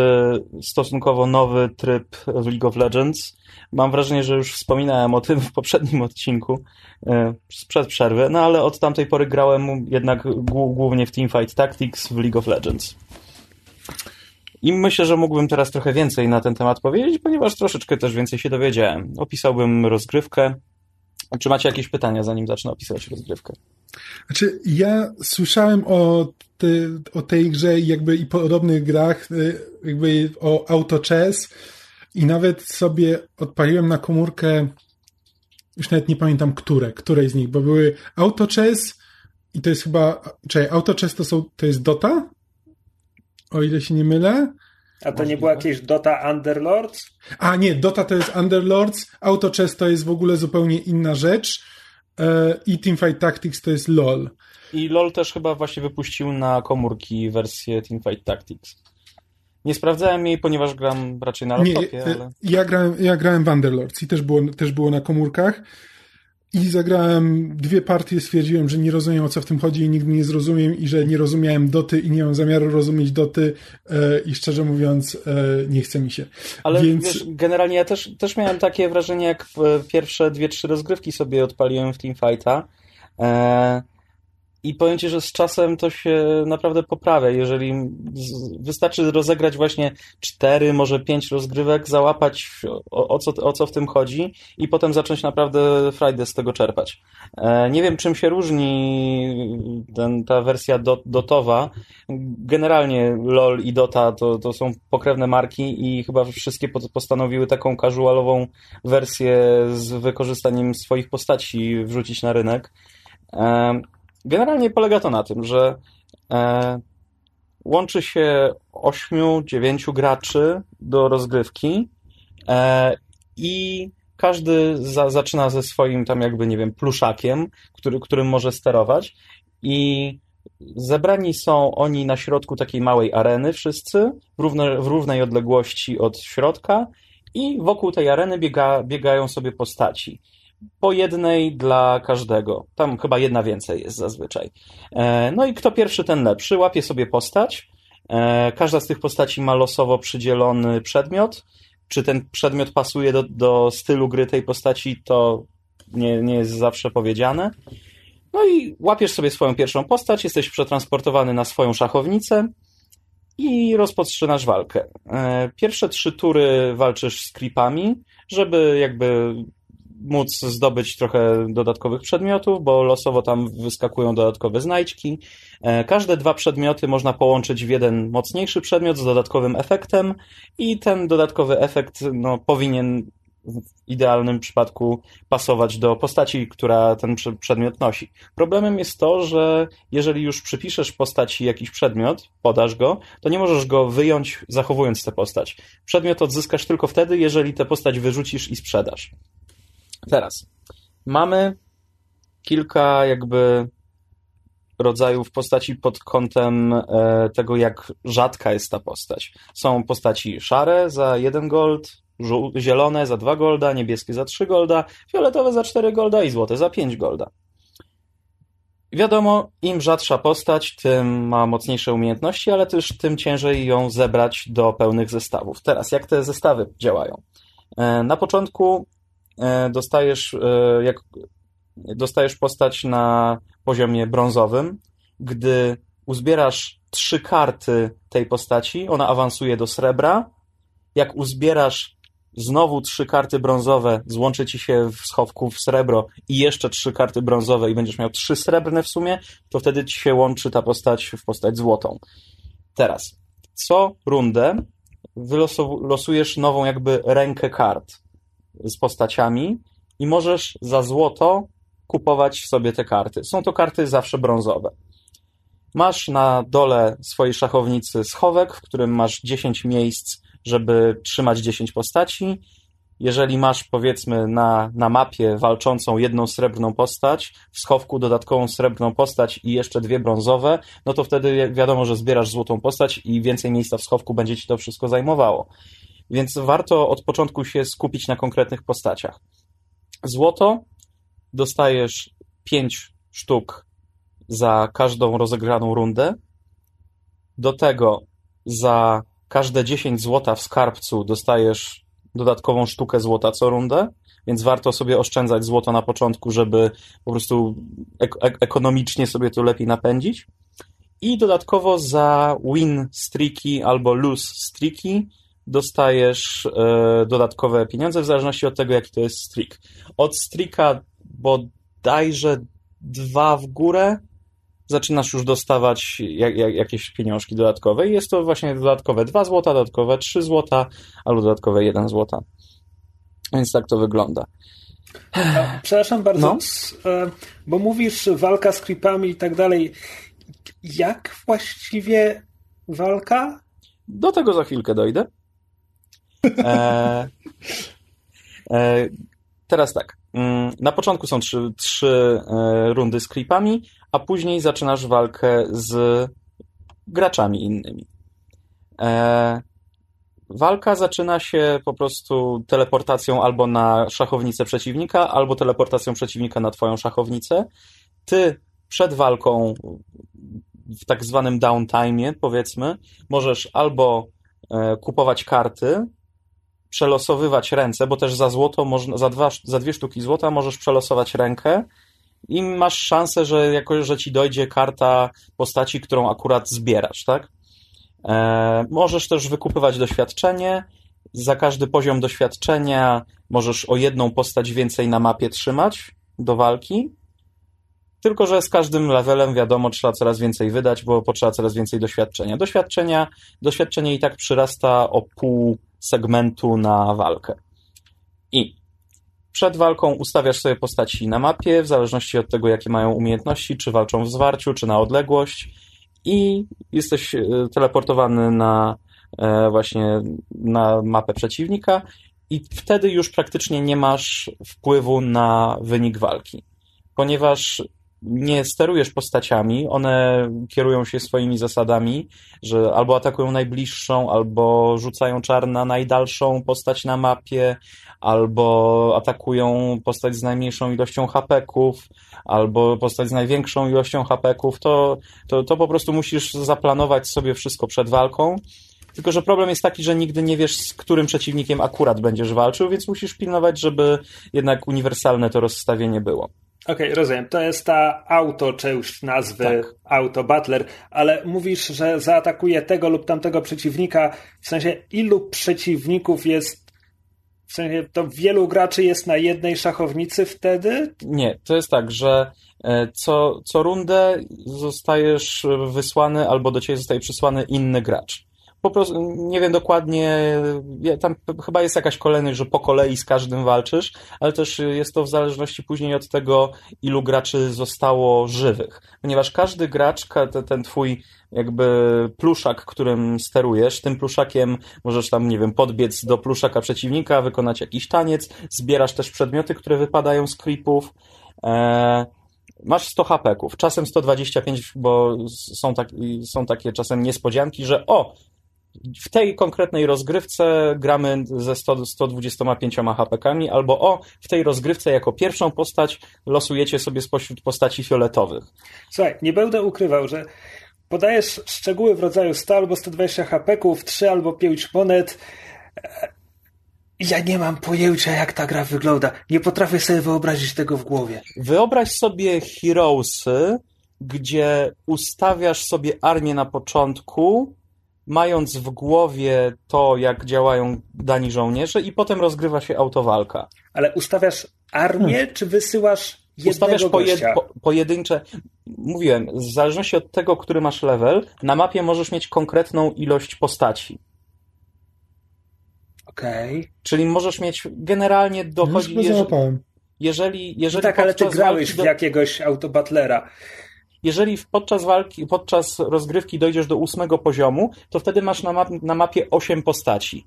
stosunkowo nowy tryb w League of Legends. Mam wrażenie, że już wspominałem o tym w poprzednim odcinku sprzed przerwy, no ale od tamtej pory grałem jednak głównie w Teamfight Tactics w League of Legends. I myślę, że mógłbym teraz trochę więcej na ten temat powiedzieć, ponieważ troszeczkę też więcej się dowiedziałem. Opisałbym rozgrywkę. Czy macie jakieś pytania, zanim zacznę opisywać rozgrywkę? Znaczy, ja słyszałem o, te, o tej grze jakby i podobnych grach, y, jakby o Auto Chess i nawet sobie odpaliłem na komórkę, już nawet nie pamiętam które, której z nich, bo były Auto Chess i to jest chyba, czekaj, Auto Chess to są, to jest Dota? O ile się nie mylę. A to nie była jakieś Dota Underlords? A nie, Dota to jest Underlords, Auto Chess to jest w ogóle zupełnie inna rzecz i Teamfight Tactics to jest LOL. I LOL też chyba właśnie wypuścił na komórki wersję Teamfight Tactics. Nie sprawdzałem jej, ponieważ gram raczej na laptopie, nie, ale... Ja grałem, ja grałem w Underlords i też było, też było na komórkach i zagrałem dwie partie, stwierdziłem, że nie rozumiem o co w tym chodzi i nigdy nie zrozumiem i że nie rozumiałem doty i nie mam zamiaru rozumieć doty e, i szczerze mówiąc e, nie chce mi się. Ale Więc... wiesz, generalnie ja też, też miałem takie wrażenie, jak pierwsze dwie, trzy rozgrywki sobie odpaliłem w Teamfighta. E i powiem Ci, że z czasem to się naprawdę poprawia. Jeżeli wystarczy rozegrać właśnie cztery, może pięć rozgrywek, załapać o, o, co, o co w tym chodzi i potem zacząć naprawdę frajdę z tego czerpać. E, nie wiem, czym się różni ten, ta wersja dot, dotowa. Generalnie LOL i Dota to, to są pokrewne marki i chyba wszystkie postanowiły taką casualową wersję z wykorzystaniem swoich postaci wrzucić na rynek. Generalnie polega to na tym, że e, łączy się 8-9 graczy do rozgrywki e, i każdy za, zaczyna ze swoim tam jakby, nie wiem, pluszakiem, który, którym może sterować. I zebrani są oni na środku takiej małej areny wszyscy, w, równe, w równej odległości od środka i wokół tej areny biega, biegają sobie postaci po jednej dla każdego. Tam chyba jedna więcej jest zazwyczaj. E, no i kto pierwszy, ten lepszy. Łapie sobie postać. E, każda z tych postaci ma losowo przydzielony przedmiot. Czy ten przedmiot pasuje do, do stylu gry tej postaci, to nie, nie jest zawsze powiedziane. No i łapiesz sobie swoją pierwszą postać, jesteś przetransportowany na swoją szachownicę i rozpoczynasz walkę. E, pierwsze trzy tury walczysz z creepami, żeby jakby móc zdobyć trochę dodatkowych przedmiotów, bo losowo tam wyskakują dodatkowe znajdźki. E, każde dwa przedmioty można połączyć w jeden mocniejszy przedmiot z dodatkowym efektem i ten dodatkowy efekt no, powinien w idealnym przypadku pasować do postaci, która ten przedmiot nosi. Problemem jest to, że jeżeli już przypiszesz postaci jakiś przedmiot, podasz go, to nie możesz go wyjąć zachowując tę postać. Przedmiot odzyskasz tylko wtedy, jeżeli tę postać wyrzucisz i sprzedasz. Teraz mamy kilka jakby rodzajów postaci pod kątem e, tego, jak rzadka jest ta postać. Są postaci szare za 1 gold, zielone za 2 golda, niebieskie za 3 golda, fioletowe za 4 golda i złote za 5 golda. Wiadomo, im rzadsza postać, tym ma mocniejsze umiejętności, ale też tym ciężej ją zebrać do pełnych zestawów. Teraz, jak te zestawy działają? E, na początku dostajesz, e, jak dostajesz postać na poziomie brązowym. Gdy uzbierasz trzy karty tej postaci, ona awansuje do srebra. Jak uzbierasz znowu trzy karty brązowe, złączy ci się w schowku w srebro i jeszcze trzy karty brązowe i będziesz miał trzy srebrne w sumie, to wtedy ci się łączy ta postać w postać złotą. Teraz, co rundę wylosujesz nową jakby rękę kart z postaciami i możesz za złoto kupować sobie te karty. Są to karty zawsze brązowe. Masz na dole swojej szachownicy schowek, w którym masz 10 miejsc, żeby trzymać 10 postaci. Jeżeli masz, powiedzmy, na, na mapie walczącą jedną srebrną postać, w schowku dodatkową srebrną postać i jeszcze dwie brązowe, no to wtedy wiadomo, że zbierasz złotą postać i więcej miejsca w schowku będzie ci to wszystko zajmowało więc warto od początku się skupić na konkretnych postaciach. Złoto dostajesz 5 sztuk za każdą rozegraną rundę. Do tego za każde 10 złota w skarbcu dostajesz dodatkową sztukę złota co rundę, więc warto sobie oszczędzać złoto na początku, żeby po prostu ek ekonomicznie sobie to lepiej napędzić. I dodatkowo za win streaky albo lose streaky dostajesz e, dodatkowe pieniądze w zależności od tego, jaki to jest streak. Od streaka bodajże dwa w górę, zaczynasz już dostawać jak, jak, jakieś pieniążki dodatkowe i jest to właśnie dodatkowe 2 złota, dodatkowe 3 złota albo dodatkowe 1 złota. Więc tak to wygląda. A, przepraszam bardzo, No. e, bo mówisz walka z creepami i tak dalej. Jak właściwie walka? Do tego za chwilkę dojdę. E, e, teraz tak. Mm, Na początku są trzy, trzy e, rundy z creepami, a później zaczynasz walkę z graczami innymi. E, walka zaczyna się po prostu teleportacją albo na szachownicę przeciwnika, albo teleportacją przeciwnika na twoją szachownicę. Ty przed walką w tak zwanym downtime, powiedzmy, możesz albo e, kupować karty, przelosowywać ręce, bo też za złoto, można, za, dwa, za dwie sztuki złota możesz przelosować rękę i masz szansę, że jakoś, że ci dojdzie karta postaci, którą akurat zbierasz, tak? E, możesz też wykupywać doświadczenie. Za każdy poziom doświadczenia możesz o jedną postać więcej na mapie trzymać do walki. Tylko, że z każdym levelem, wiadomo, trzeba coraz więcej wydać, bo potrzeba coraz więcej doświadczenia. Doświadczenia, doświadczenie i tak przyrasta o pół segmentu na walkę. I przed walką ustawiasz sobie postaci na mapie, w zależności od tego, jakie mają umiejętności, czy walczą w zwarciu, czy na odległość, i jesteś e, teleportowany na e, właśnie na mapę przeciwnika, i wtedy już praktycznie nie masz wpływu na wynik walki, ponieważ nie sterujesz postaciami, one kierują się swoimi zasadami, że albo atakują najbliższą, albo rzucają czar na najdalszą postać na mapie, albo atakują postać z najmniejszą ilością hapeków, albo postać z największą ilością hapeków, to, to, to po prostu musisz zaplanować sobie wszystko przed walką. Tylko, że problem jest taki, że nigdy nie wiesz, z którym przeciwnikiem akurat będziesz walczył, więc musisz pilnować, żeby jednak uniwersalne to rozstawienie było. Okej, rozumiem. To jest ta auto część nazwy Tak. Auto Butler, ale mówisz, że zaatakuje tego lub tamtego przeciwnika. W sensie, ilu przeciwników jest. W sensie, to wielu graczy jest na jednej szachownicy wtedy? Nie, to jest tak, że e, co, co rundę zostajesz wysłany albo do ciebie zostaje przysłany inny gracz. Po prostu nie wiem dokładnie, tam chyba jest jakaś kolejność, że po kolei z każdym walczysz, ale też jest to w zależności później od tego, ilu graczy zostało żywych. Ponieważ każdy gracz, ten twój jakby pluszak, którym sterujesz, tym pluszakiem możesz tam, nie wiem, podbiec do pluszaka przeciwnika, wykonać jakiś taniec, zbierasz też przedmioty, które wypadają z creepów. E, masz 100 hapeków, czasem 125, bo są, tak, są takie czasem niespodzianki, że o, w tej konkretnej rozgrywce gramy ze 100, 125 hapekami, albo o, w tej rozgrywce jako pierwszą postać losujecie sobie spośród postaci fioletowych. Słuchaj, nie będę ukrywał, że podajesz szczegóły w rodzaju 100 albo 120 hapeków, 3 albo 5 monet. Ja nie mam pojęcia, jak ta gra wygląda. Nie potrafię sobie wyobrazić tego w głowie. Wyobraź sobie Heroesy, gdzie ustawiasz sobie armię na początku, mając w głowie to, jak działają dani żołnierze i potem rozgrywa się autowalka. Ale ustawiasz armię, czy wysyłasz jednego Ustawiasz pojed, po, pojedyncze. Mówiłem, w zależności od tego, który masz level, na mapie możesz mieć konkretną ilość postaci. Okej. Czyli możesz mieć generalnie Już dochodzi. chyba Jeżeli, załapałem. jeżeli, No jeżeli tak, ale ty grałeś walki w do- jakiegoś autobutlera. Jeżeli podczas walki, podczas rozgrywki dojdziesz do ósmego poziomu, to wtedy masz na, map, na mapie osiem postaci.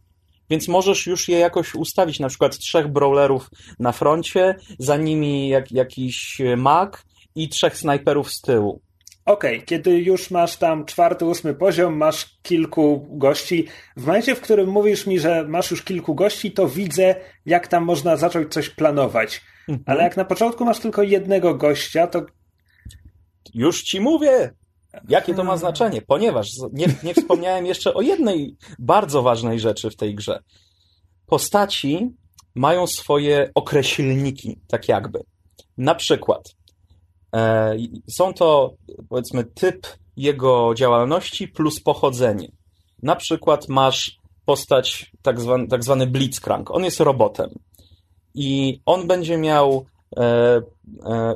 Więc możesz już je jakoś ustawić, na przykład trzech brawlerów na froncie, za nimi jak, jakiś mag i trzech snajperów z tyłu. Okej, kiedy już masz tam czwarty, ósmy poziom, masz kilku gości. W momencie, w którym mówisz mi, że masz już kilku gości, to widzę, jak tam można zacząć coś planować. Mhm. Ale jak na początku masz tylko jednego gościa, to Już ci mówię, jakie to ma znaczenie, ponieważ nie, nie wspomniałem jeszcze o jednej bardzo ważnej rzeczy w tej grze. Postaci mają swoje określniki, tak jakby. Na przykład e, są to, powiedzmy, typ jego działalności plus pochodzenie. Na przykład masz postać, tak zwany, tak zwany Blitzcrank. On jest robotem. I on będzie miał e, e,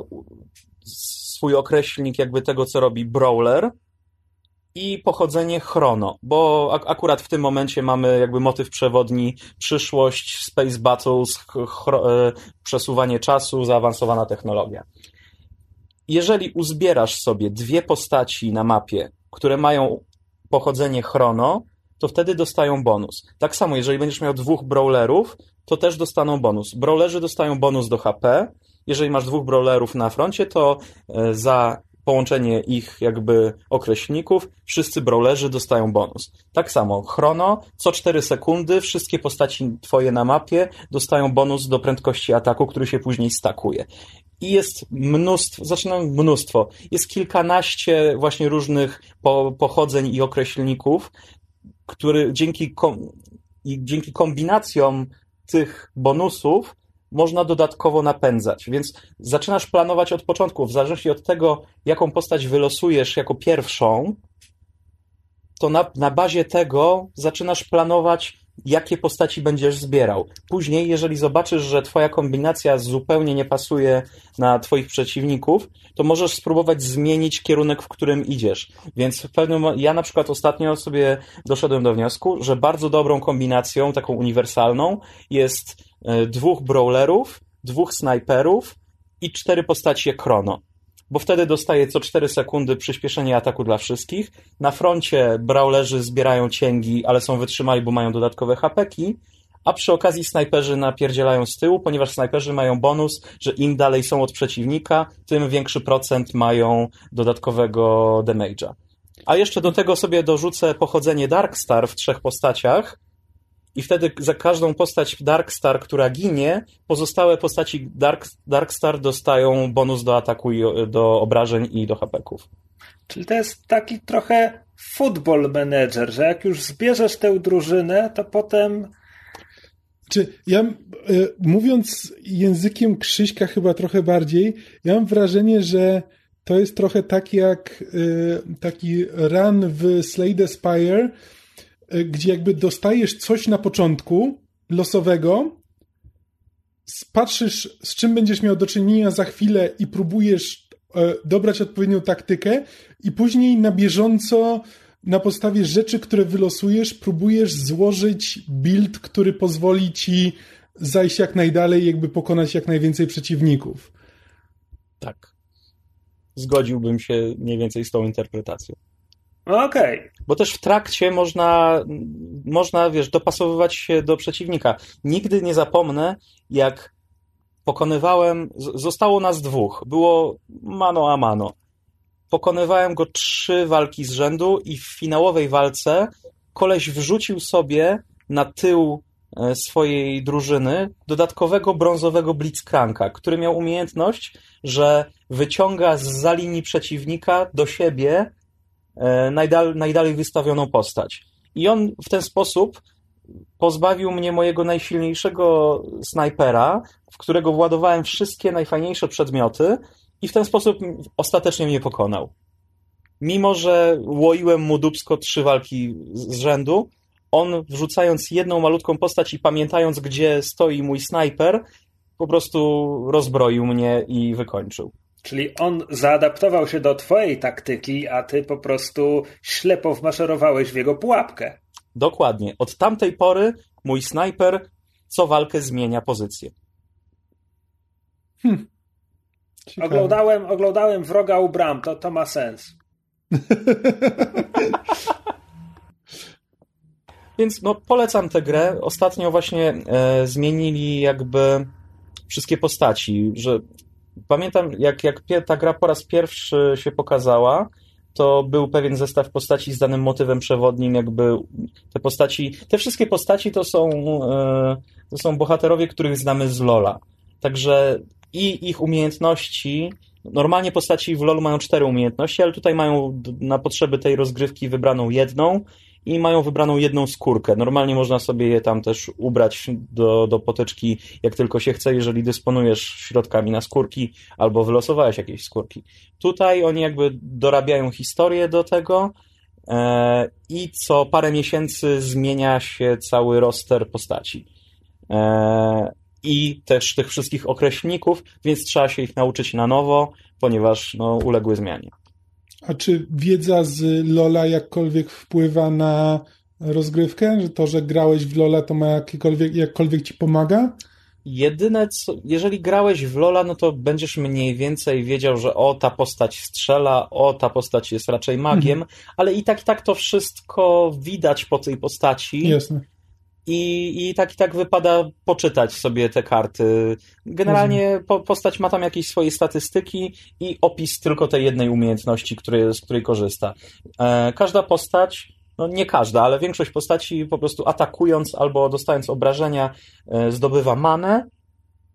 swój określnik jakby tego, co robi Brawler i pochodzenie chrono, bo ak akurat w tym momencie mamy jakby motyw przewodni przyszłość, space battles, e, przesuwanie czasu, zaawansowana technologia. Jeżeli uzbierasz sobie dwie postaci na mapie, które mają pochodzenie chrono, to wtedy dostają bonus. Tak samo, jeżeli będziesz miał dwóch brawlerów, to też dostaną bonus. Brawlerzy dostają bonus do HP. Jeżeli masz dwóch brawlerów na froncie, to e, za połączenie ich jakby określników, wszyscy brawlerzy dostają bonus. Tak samo, chrono, co 4 sekundy wszystkie postaci twoje na mapie dostają bonus do prędkości ataku, który się później stakuje. I jest mnóstwo, zaczynam mnóstwo, jest kilkanaście właśnie różnych po, pochodzeń i określników, który dzięki, kom, dzięki kombinacjom tych bonusów można dodatkowo napędzać. Więc zaczynasz planować od początku, w zależności od tego, jaką postać wylosujesz jako pierwszą, to na, na bazie tego zaczynasz planować, jakie postaci będziesz zbierał. Później, jeżeli zobaczysz, że twoja kombinacja zupełnie nie pasuje na twoich przeciwników, to możesz spróbować zmienić kierunek, w którym idziesz. Więc w pewnym ja na przykład ostatnio sobie doszedłem do wniosku, że bardzo dobrą kombinacją, taką uniwersalną, jest dwóch brawlerów, dwóch snajperów i cztery postacie chrono bo wtedy dostaje co 4 sekundy przyspieszenie ataku dla wszystkich. Na froncie brawlerzy zbierają cięgi, ale są wytrzymali, bo mają dodatkowe hapeki, a przy okazji snajperzy napierdzielają z tyłu, ponieważ snajperzy mają bonus, że im dalej są od przeciwnika, tym większy procent mają dodatkowego damage'a. A jeszcze do tego sobie dorzucę pochodzenie Darkstar w trzech postaciach, i wtedy za każdą postać Darkstar, która ginie, pozostałe postaci Dark, Darkstar dostają bonus do ataku, i, do obrażeń i do hapeków. Czyli to jest taki trochę football manager, że jak już zbierzesz tę drużynę, to potem czy ja, e, mówiąc językiem Krzyśka chyba trochę bardziej, ja mam wrażenie, że to jest trochę tak jak e, taki run w Slade Spire, e, gdzie jakby dostajesz coś na początku losowego, patrzysz z czym będziesz miał do czynienia za chwilę i próbujesz dobrać odpowiednią taktykę i później na bieżąco na podstawie rzeczy, które wylosujesz, próbujesz złożyć build, który pozwoli ci zajść jak najdalej, jakby pokonać jak najwięcej przeciwników. Tak. Zgodziłbym się mniej więcej z tą interpretacją. Okej. Okay. Bo też w trakcie można, można, wiesz, dopasowywać się do przeciwnika. Nigdy nie zapomnę, jak pokonywałem, zostało nas dwóch, było mano a mano. Pokonywałem go trzy walki z rzędu i w finałowej walce koleś wrzucił sobie na tył e, swojej drużyny dodatkowego brązowego blitzcranka, który miał umiejętność, że wyciąga z za linii przeciwnika do siebie najdal, najdalej wystawioną postać. I on w ten sposób pozbawił mnie mojego najsilniejszego snajpera, w którego władowałem wszystkie najfajniejsze przedmioty i w ten sposób ostatecznie mnie pokonał. Mimo, że łoiłem mu dubsko trzy walki z rzędu, on wrzucając jedną malutką postać i pamiętając, gdzie stoi mój snajper, po prostu rozbroił mnie i wykończył. Czyli on zaadaptował się do twojej taktyki, a ty po prostu ślepo wmaszerowałeś w jego pułapkę. Dokładnie. Od tamtej pory mój snajper co walkę zmienia pozycję. Hmm. Oglądałem, oglądałem wroga u bram, to, to ma sens. Więc no, polecam tę grę. Ostatnio właśnie e, zmienili jakby wszystkie postaci, że pamiętam jak, jak ta gra po raz pierwszy się pokazała, to był pewien zestaw postaci z danym motywem przewodnim, jakby te postaci, te wszystkie postaci to są, e, to są bohaterowie, których znamy z Lola. Także i ich umiejętności. Normalnie postaci w LoL mają cztery umiejętności, ale tutaj mają na potrzeby tej rozgrywki wybraną jedną i mają wybraną jedną skórkę. Normalnie można sobie je tam też ubrać do, do potyczki, jak tylko się chce, jeżeli dysponujesz środkami na skórki albo wylosowałeś jakieś skórki. Tutaj oni jakby dorabiają historię do tego e, i co parę miesięcy zmienia się cały roster postaci. E, i też tych wszystkich określników, więc trzeba się ich nauczyć na nowo, ponieważ no, uległy zmianie. A czy wiedza z Lola jakkolwiek wpływa na rozgrywkę? Że to, że grałeś w Lola, to ma jakkolwiek, jakkolwiek ci pomaga? Jedyne, co, jeżeli grałeś w Lola, no to będziesz mniej więcej wiedział, że o, ta postać strzela, o, ta postać jest raczej magiem, mhm. ale i tak, i tak to wszystko widać po tej postaci. Jasne. I, I tak i tak wypada poczytać sobie te karty. Generalnie po, postać ma tam jakieś swoje statystyki i opis tylko tej jednej umiejętności, której, z której korzysta. E, każda postać no nie każda, ale większość postaci po prostu atakując albo dostając obrażenia e, zdobywa manę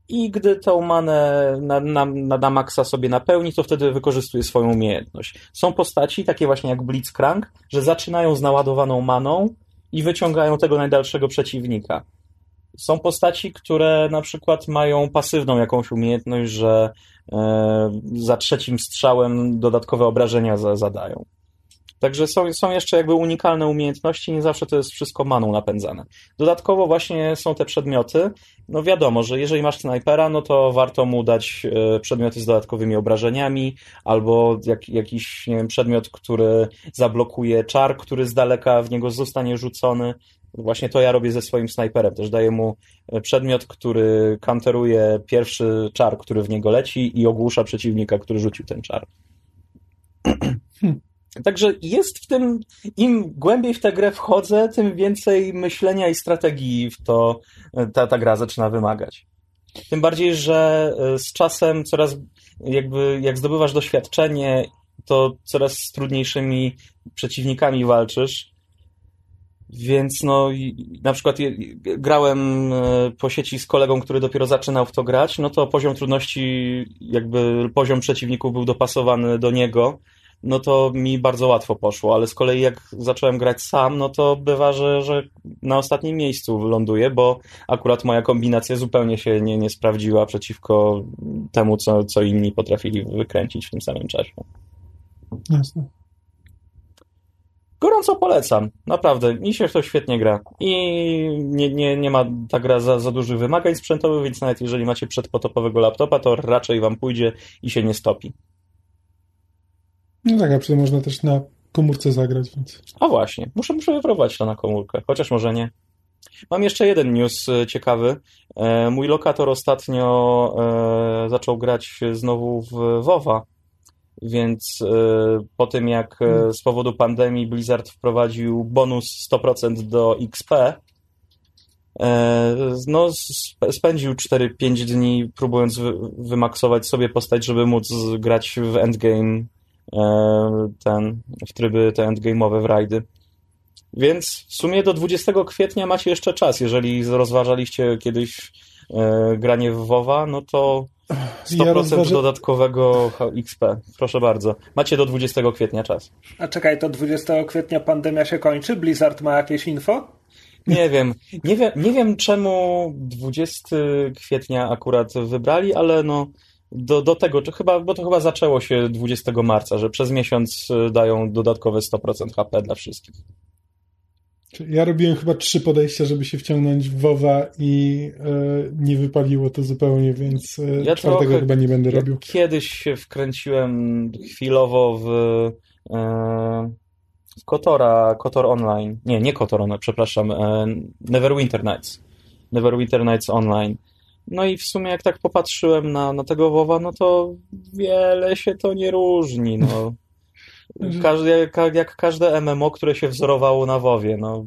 i gdy tę manę na, na, na, na maksa sobie napełni, to wtedy wykorzystuje swoją umiejętność. Są postaci, takie właśnie jak Blitzcrank, że zaczynają z naładowaną maną i wyciągają tego najdalszego przeciwnika. Są postaci, które na przykład mają pasywną jakąś umiejętność, że e, za trzecim strzałem dodatkowe obrażenia za, zadają. Także są, są jeszcze jakby unikalne umiejętności, nie zawsze to jest wszystko maną napędzane. Dodatkowo właśnie są te przedmioty. No wiadomo, że jeżeli masz snajpera, no to warto mu dać e, przedmioty z dodatkowymi obrażeniami, albo jak, jakiś, nie wiem, przedmiot, który zablokuje czar, który z daleka w niego zostanie rzucony. Właśnie to ja robię ze swoim snajperem. Też daję mu e, przedmiot, który kanteruje pierwszy czar, który w niego leci i ogłusza przeciwnika, który rzucił ten czar. Hmm. Także jest w tym, im głębiej w tę grę wchodzę, tym więcej myślenia i strategii w to ta, ta gra zaczyna wymagać. Tym bardziej, że e, z czasem coraz jakby jak zdobywasz doświadczenie, to coraz z trudniejszymi przeciwnikami walczysz. Więc no, na przykład grałem e, po sieci z kolegą, który dopiero zaczynał w to grać, no to poziom trudności, jakby poziom przeciwników był dopasowany do niego no to mi bardzo łatwo poszło, ale z kolei jak zacząłem grać sam, no to bywa, że, że na ostatnim miejscu ląduję, bo akurat moja kombinacja zupełnie się nie, nie sprawdziła przeciwko temu, co, co inni potrafili wykręcić w tym samym czasie. Jasne. Gorąco polecam, naprawdę. Mi się to świetnie gra. I nie, nie, nie ma ta gra za, za dużych wymagań sprzętowych, więc nawet jeżeli macie przedpotopowego laptopa, to raczej wam pójdzie i się nie stopi. No tak, a przecież można też na komórce zagrać, więc... A właśnie, muszę, muszę wypróbować to na komórkę, chociaż może nie. Mam jeszcze jeden news e, ciekawy. E, mój lokator ostatnio e, zaczął grać znowu w WoWa, więc po tym jak hmm. z powodu pandemii Blizzard wprowadził bonus 100% do XP, no spędził 4-5 dni próbując wymaksować sobie postać, żeby móc grać w endgame ten, w tryby te endgame'owe w rajdy. Więc w sumie do 20 kwietnia macie jeszcze czas. Jeżeli rozważaliście kiedyś e, granie w WoWa, no to 100% ja rozważę... dodatkowego XP. Proszę bardzo. Macie do 20 kwietnia czas. A czekaj, to 20 kwietnia pandemia się kończy? Blizzard ma jakieś info? Nie wiem. Nie wiem, nie wiem czemu 20 kwietnia akurat wybrali, ale no do, do tego, czy chyba, bo to chyba zaczęło się 20 marca, że przez miesiąc y, dają dodatkowe 100% HP dla wszystkich. Ja robiłem chyba trzy podejścia, żeby się wciągnąć w WoWa i e, nie wypaliło to zupełnie, więc e, ja czwartego chyba nie będę robił. Kiedyś się wkręciłem chwilowo w, e, w Kotora, Kotor Online. Nie, nie Kotor Online, przepraszam. E, Neverwinter Nights. Neverwinter Nights Online. No i w sumie jak tak popatrzyłem na, na tego WoWa, no to wiele się to nie różni, no. Każdy, jak, jak każde MMO, które się wzorowało na WoWie, no.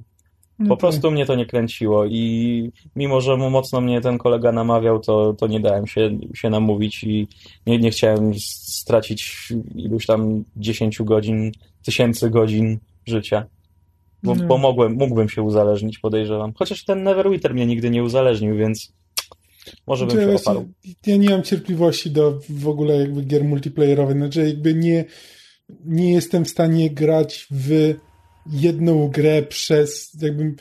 Po no prostu tak. mnie to nie kręciło i mimo, że mu mocno mnie ten kolega namawiał, to, to nie dałem się, się namówić i nie, nie chciałem stracić iluś tam 10 godzin, tysięcy godzin życia. Bo, no. bo mogłem, mógłbym się uzależnić, podejrzewam. Chociaż ten Neverwinter mnie nigdy nie uzależnił, więc może bym znaczy, się oparł. Ja nie mam cierpliwości do w ogóle jakby gier multiplayerowych. Znaczy jakby nie, nie jestem w stanie grać w jedną grę przez jakby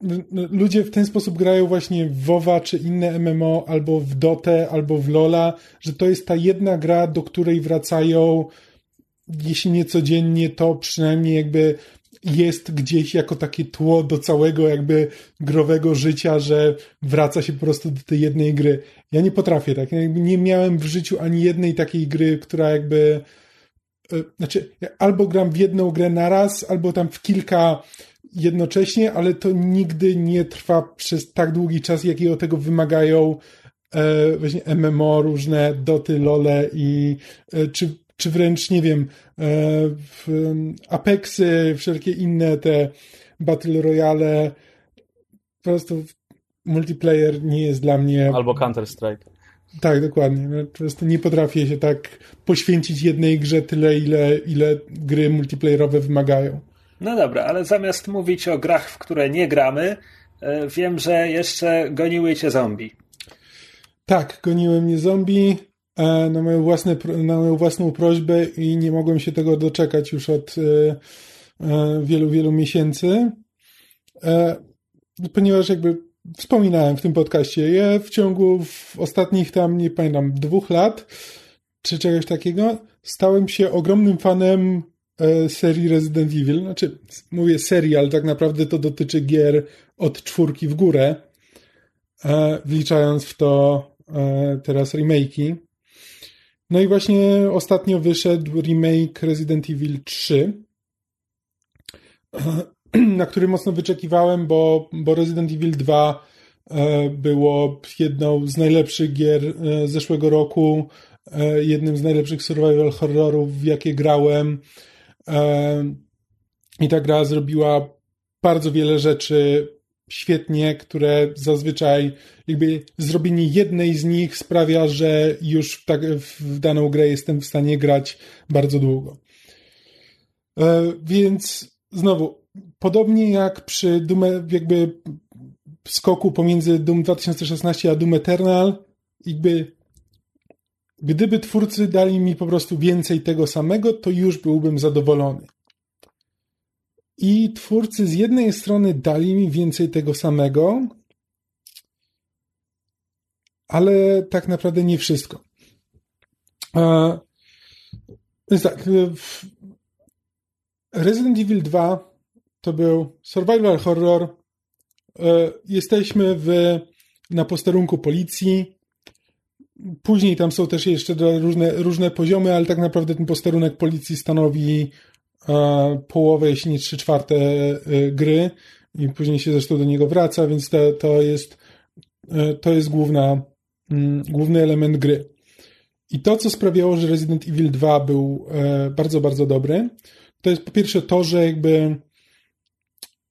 no, ludzie w ten sposób grają właśnie w WoWa czy inne MMO albo w Dotę, albo w LoLa, że to jest ta jedna gra, do której wracają jeśli nie codziennie, to przynajmniej jakby jest gdzieś jako takie tło do całego jakby growego życia, że wraca się po prostu do tej jednej gry. Ja nie potrafię tak. Nie miałem w życiu ani jednej takiej gry, która jakby e, znaczy albo gram w jedną grę na raz, albo tam w kilka jednocześnie, ale to nigdy nie trwa przez tak długi czas, jakiego tego wymagają e, właśnie MMO, różne doty, lole i e, czy, czy wręcz, nie wiem, e, Apexy, wszelkie inne te Battle Royale. Po prostu multiplayer nie jest dla mnie... Albo Counter-Strike. Tak, dokładnie. No, po prostu nie potrafię się tak poświęcić jednej grze tyle, ile, ile gry multiplayerowe wymagają. No dobra, ale zamiast mówić o grach, w które nie gramy, e, wiem, że jeszcze goniły cię zombie. Tak, goniły mnie zombie na, moją własne, na moją własną prośbę i nie mogłem się tego doczekać już od e, wielu, wielu miesięcy. Ponieważ jakby wspominałem w tym podcaście, ja w ciągu w ostatnich tam, nie pamiętam, dwóch lat czy czegoś takiego, stałem się ogromnym fanem E, serii Resident Evil. Znaczy, mówię serii, ale tak naprawdę to dotyczy gier od czwórki w górę, e, wliczając w to e, teraz remake'i. No i właśnie ostatnio wyszedł remake Resident Evil 3, na który mocno wyczekiwałem, bo, bo Resident Evil 2 było jedną z najlepszych gier zeszłego roku, jednym z najlepszych survival horrorów, w jakie grałem. I ta gra zrobiła bardzo wiele rzeczy świetnie, które zazwyczaj jakby zrobienie jednej z nich sprawia, że już tak w daną grę jestem w stanie grać bardzo długo. E, więc znowu, podobnie jak przy Doom, jakby skoku pomiędzy Doom 2016 a Doom Eternal, jakby Gdyby twórcy dali mi po prostu więcej tego samego, to już byłbym zadowolony. I twórcy z jednej strony dali mi więcej tego samego, ale tak naprawdę nie wszystko. Więc tak, Resident Evil 2 to był survival horror. E, jesteśmy w, na posterunku policji Później tam są też jeszcze różne, różne poziomy, ale tak naprawdę ten posterunek policji stanowi połowę, jeśli nie trzy czwarte e, gry i później się zresztą do niego wraca, więc to, to jest e, to jest główna, mm, główny element gry. I to, co sprawiało, że Resident Evil 2 był e, bardzo, bardzo dobry, to jest po pierwsze to, że jakby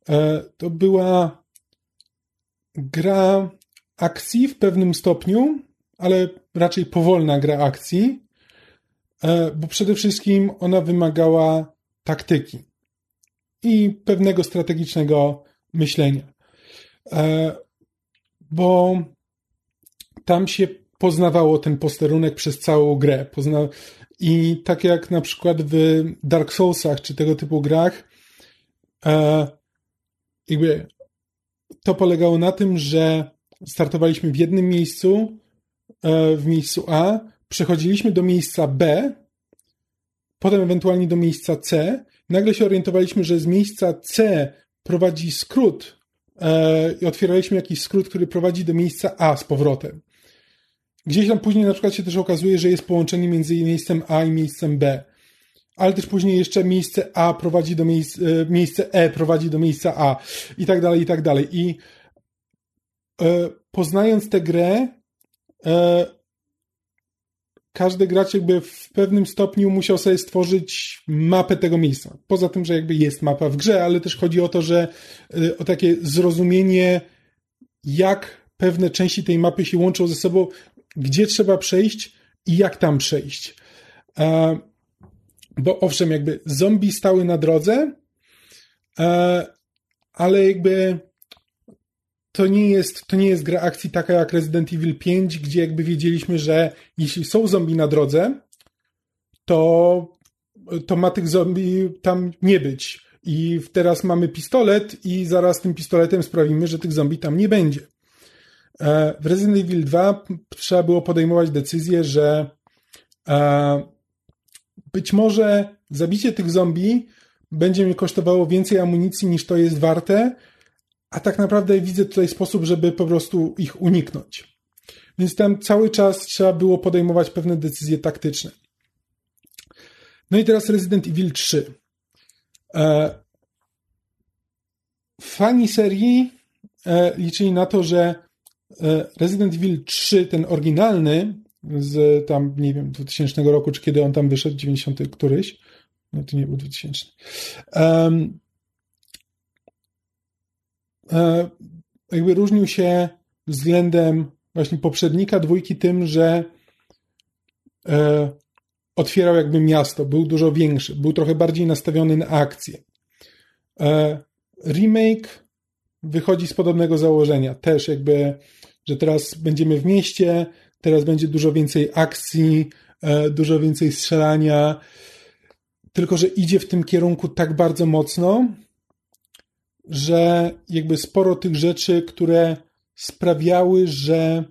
e, to była gra akcji w pewnym stopniu, ale raczej powolna gra akcji, e, bo przede wszystkim ona wymagała taktyki i pewnego strategicznego myślenia. E, bo tam się poznawało ten posterunek przez całą grę. Pozna... I tak jak na przykład w Dark Soulsach czy tego typu grach, e, jakby to polegało na tym, że startowaliśmy w jednym miejscu, E, w miejscu A, przechodziliśmy do miejsca B, potem ewentualnie do miejsca C. Nagle się orientowaliśmy, że z miejsca C prowadzi skrót e, i otwieraliśmy jakiś skrót, który prowadzi do miejsca A z powrotem. Gdzieś tam później na przykład się też okazuje, że jest połączenie między miejscem A i miejscem B. Ale też później jeszcze miejsce A prowadzi do miejsca, e, miejsce E prowadzi do miejsca A i tak dalej, i tak dalej. I poznając tę grę, e, każdy gracz jakby w pewnym stopniu musiał sobie stworzyć mapę tego miejsca. Poza tym, że jakby jest mapa w grze, ale też chodzi o to, że e, o takie zrozumienie, jak pewne części tej mapy się łączą ze sobą, gdzie trzeba przejść i jak tam przejść. E, bo owszem, jakby zombie stały na drodze, e, ale jakby to nie jest, to nie jest gra akcji taka jak Resident Evil 5, gdzie jakby wiedzieliśmy, że jeśli są zombie na drodze, to, to ma tych zombie tam nie być. I teraz mamy pistolet i zaraz tym pistoletem sprawimy, że tych zombie tam nie będzie. E, w Resident Evil 2 trzeba było podejmować decyzję, że e, być może zabicie tych zombie będzie mnie kosztowało więcej amunicji niż to jest warte, a tak naprawdę widzę tutaj sposób, żeby po prostu ich uniknąć. Więc tam cały czas trzeba było podejmować pewne decyzje taktyczne. No i teraz Resident Evil 3. E, fani serii e, liczyli na to, że e, Resident Evil 3, ten oryginalny, z tam, nie wiem, 2000 roku, czy kiedy on tam wyszedł, 90 któryś, no to nie był 2000. Um, jakby różnił się względem właśnie poprzednika dwójki tym, że e, otwierał jakby miasto, był dużo większy, był trochę bardziej nastawiony na akcję. E, remake wychodzi z podobnego założenia, też jakby, że teraz będziemy w mieście, teraz będzie dużo więcej akcji, e, dużo więcej strzelania, tylko że idzie w tym kierunku tak bardzo mocno, że jakby sporo tych rzeczy, które sprawiały, że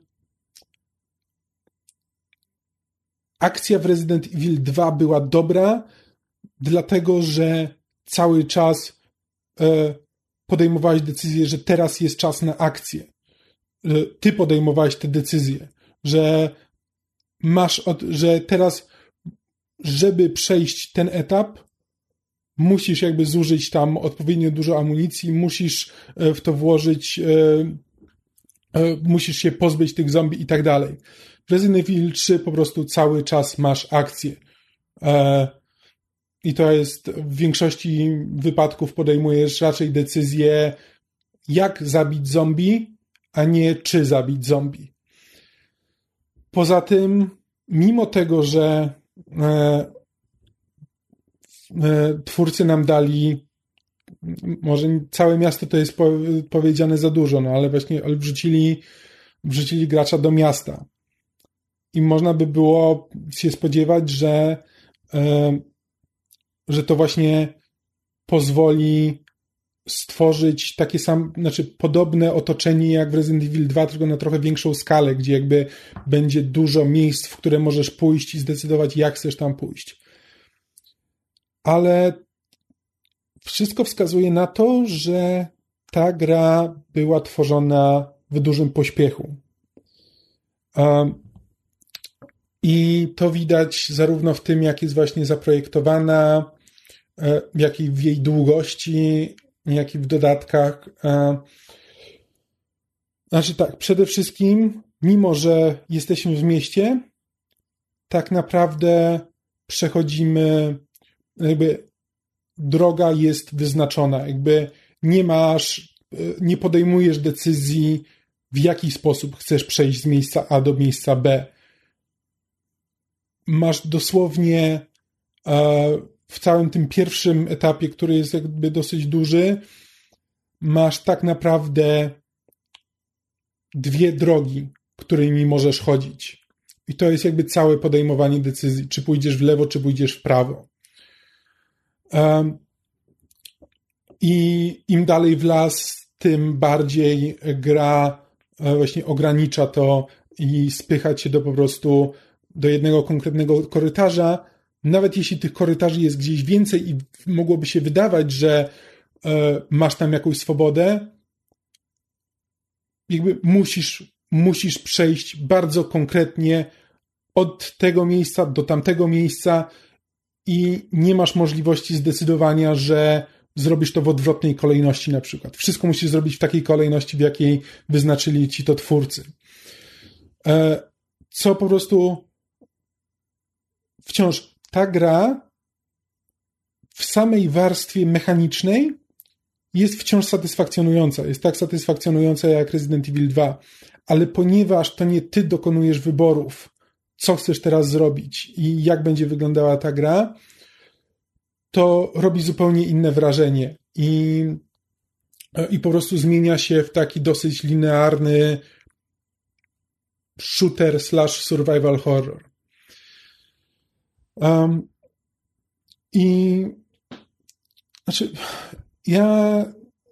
akcja w Resident Evil 2 była dobra, dlatego że cały czas e, podejmowałeś decyzję, że teraz jest czas na akcję. E, ty podejmowałeś te decyzje, że masz, od, że teraz, żeby przejść ten etap, musisz jakby zużyć tam odpowiednio dużo amunicji, musisz e, w to włożyć, musisz się pozbyć tych zombie i tak dalej. W Resident Evil 3 po prostu cały czas masz akcję. E, I to jest w większości wypadków podejmujesz raczej decyzję, jak zabić zombie, a nie czy zabić zombie. Poza tym, mimo tego, że e, e, twórcy nam dali może całe miasto to jest powiedziane za dużo, no ale właśnie wrzucili, wrzucili gracza do miasta i można by było się spodziewać, że, e, że to właśnie pozwoli stworzyć takie sam, znaczy podobne otoczenie jak w Resident Evil 2, tylko na trochę większą skalę, gdzie jakby będzie dużo miejsc, w które możesz pójść i zdecydować, jak chcesz tam pójść. Ale wszystko wskazuje na to, że ta gra była tworzona w dużym pośpiechu. I to widać zarówno w tym, jak jest właśnie zaprojektowana, e, jak i w jej długości, jak i w dodatkach. E, znaczy tak, przede wszystkim, mimo że jesteśmy w mieście, tak naprawdę przechodzimy, jakby droga jest wyznaczona, jakby nie masz, e, nie podejmujesz decyzji, w jaki sposób chcesz przejść z miejsca A do miejsca B masz dosłownie e, w całym tym pierwszym etapie, który jest jakby dosyć duży, masz tak naprawdę dwie drogi, którymi możesz chodzić. I to jest jakby całe podejmowanie decyzji, czy pójdziesz w lewo, czy pójdziesz w prawo. I im dalej w las, tym bardziej gra e, właśnie ogranicza to i spycha cię do po prostu do jednego konkretnego korytarza, nawet jeśli tych korytarzy jest gdzieś więcej i mogłoby się wydawać, że e, masz tam jakąś swobodę, jakby musisz, musisz przejść bardzo konkretnie od tego miejsca do tamtego miejsca i nie masz możliwości zdecydowania, że zrobisz to w odwrotnej kolejności na przykład. Wszystko musisz zrobić w takiej kolejności, w jakiej wyznaczyli ci to twórcy. E, co po prostu wciąż ta gra w samej warstwie mechanicznej jest wciąż satysfakcjonująca. Jest tak satysfakcjonująca jak Resident Evil 2, ale ponieważ to nie ty dokonujesz wyborów, co chcesz teraz zrobić i jak będzie wyglądała ta gra, to robi zupełnie inne wrażenie i, i po prostu zmienia się w taki dosyć linearny shooter slash survival horror. Um, I znaczy, ja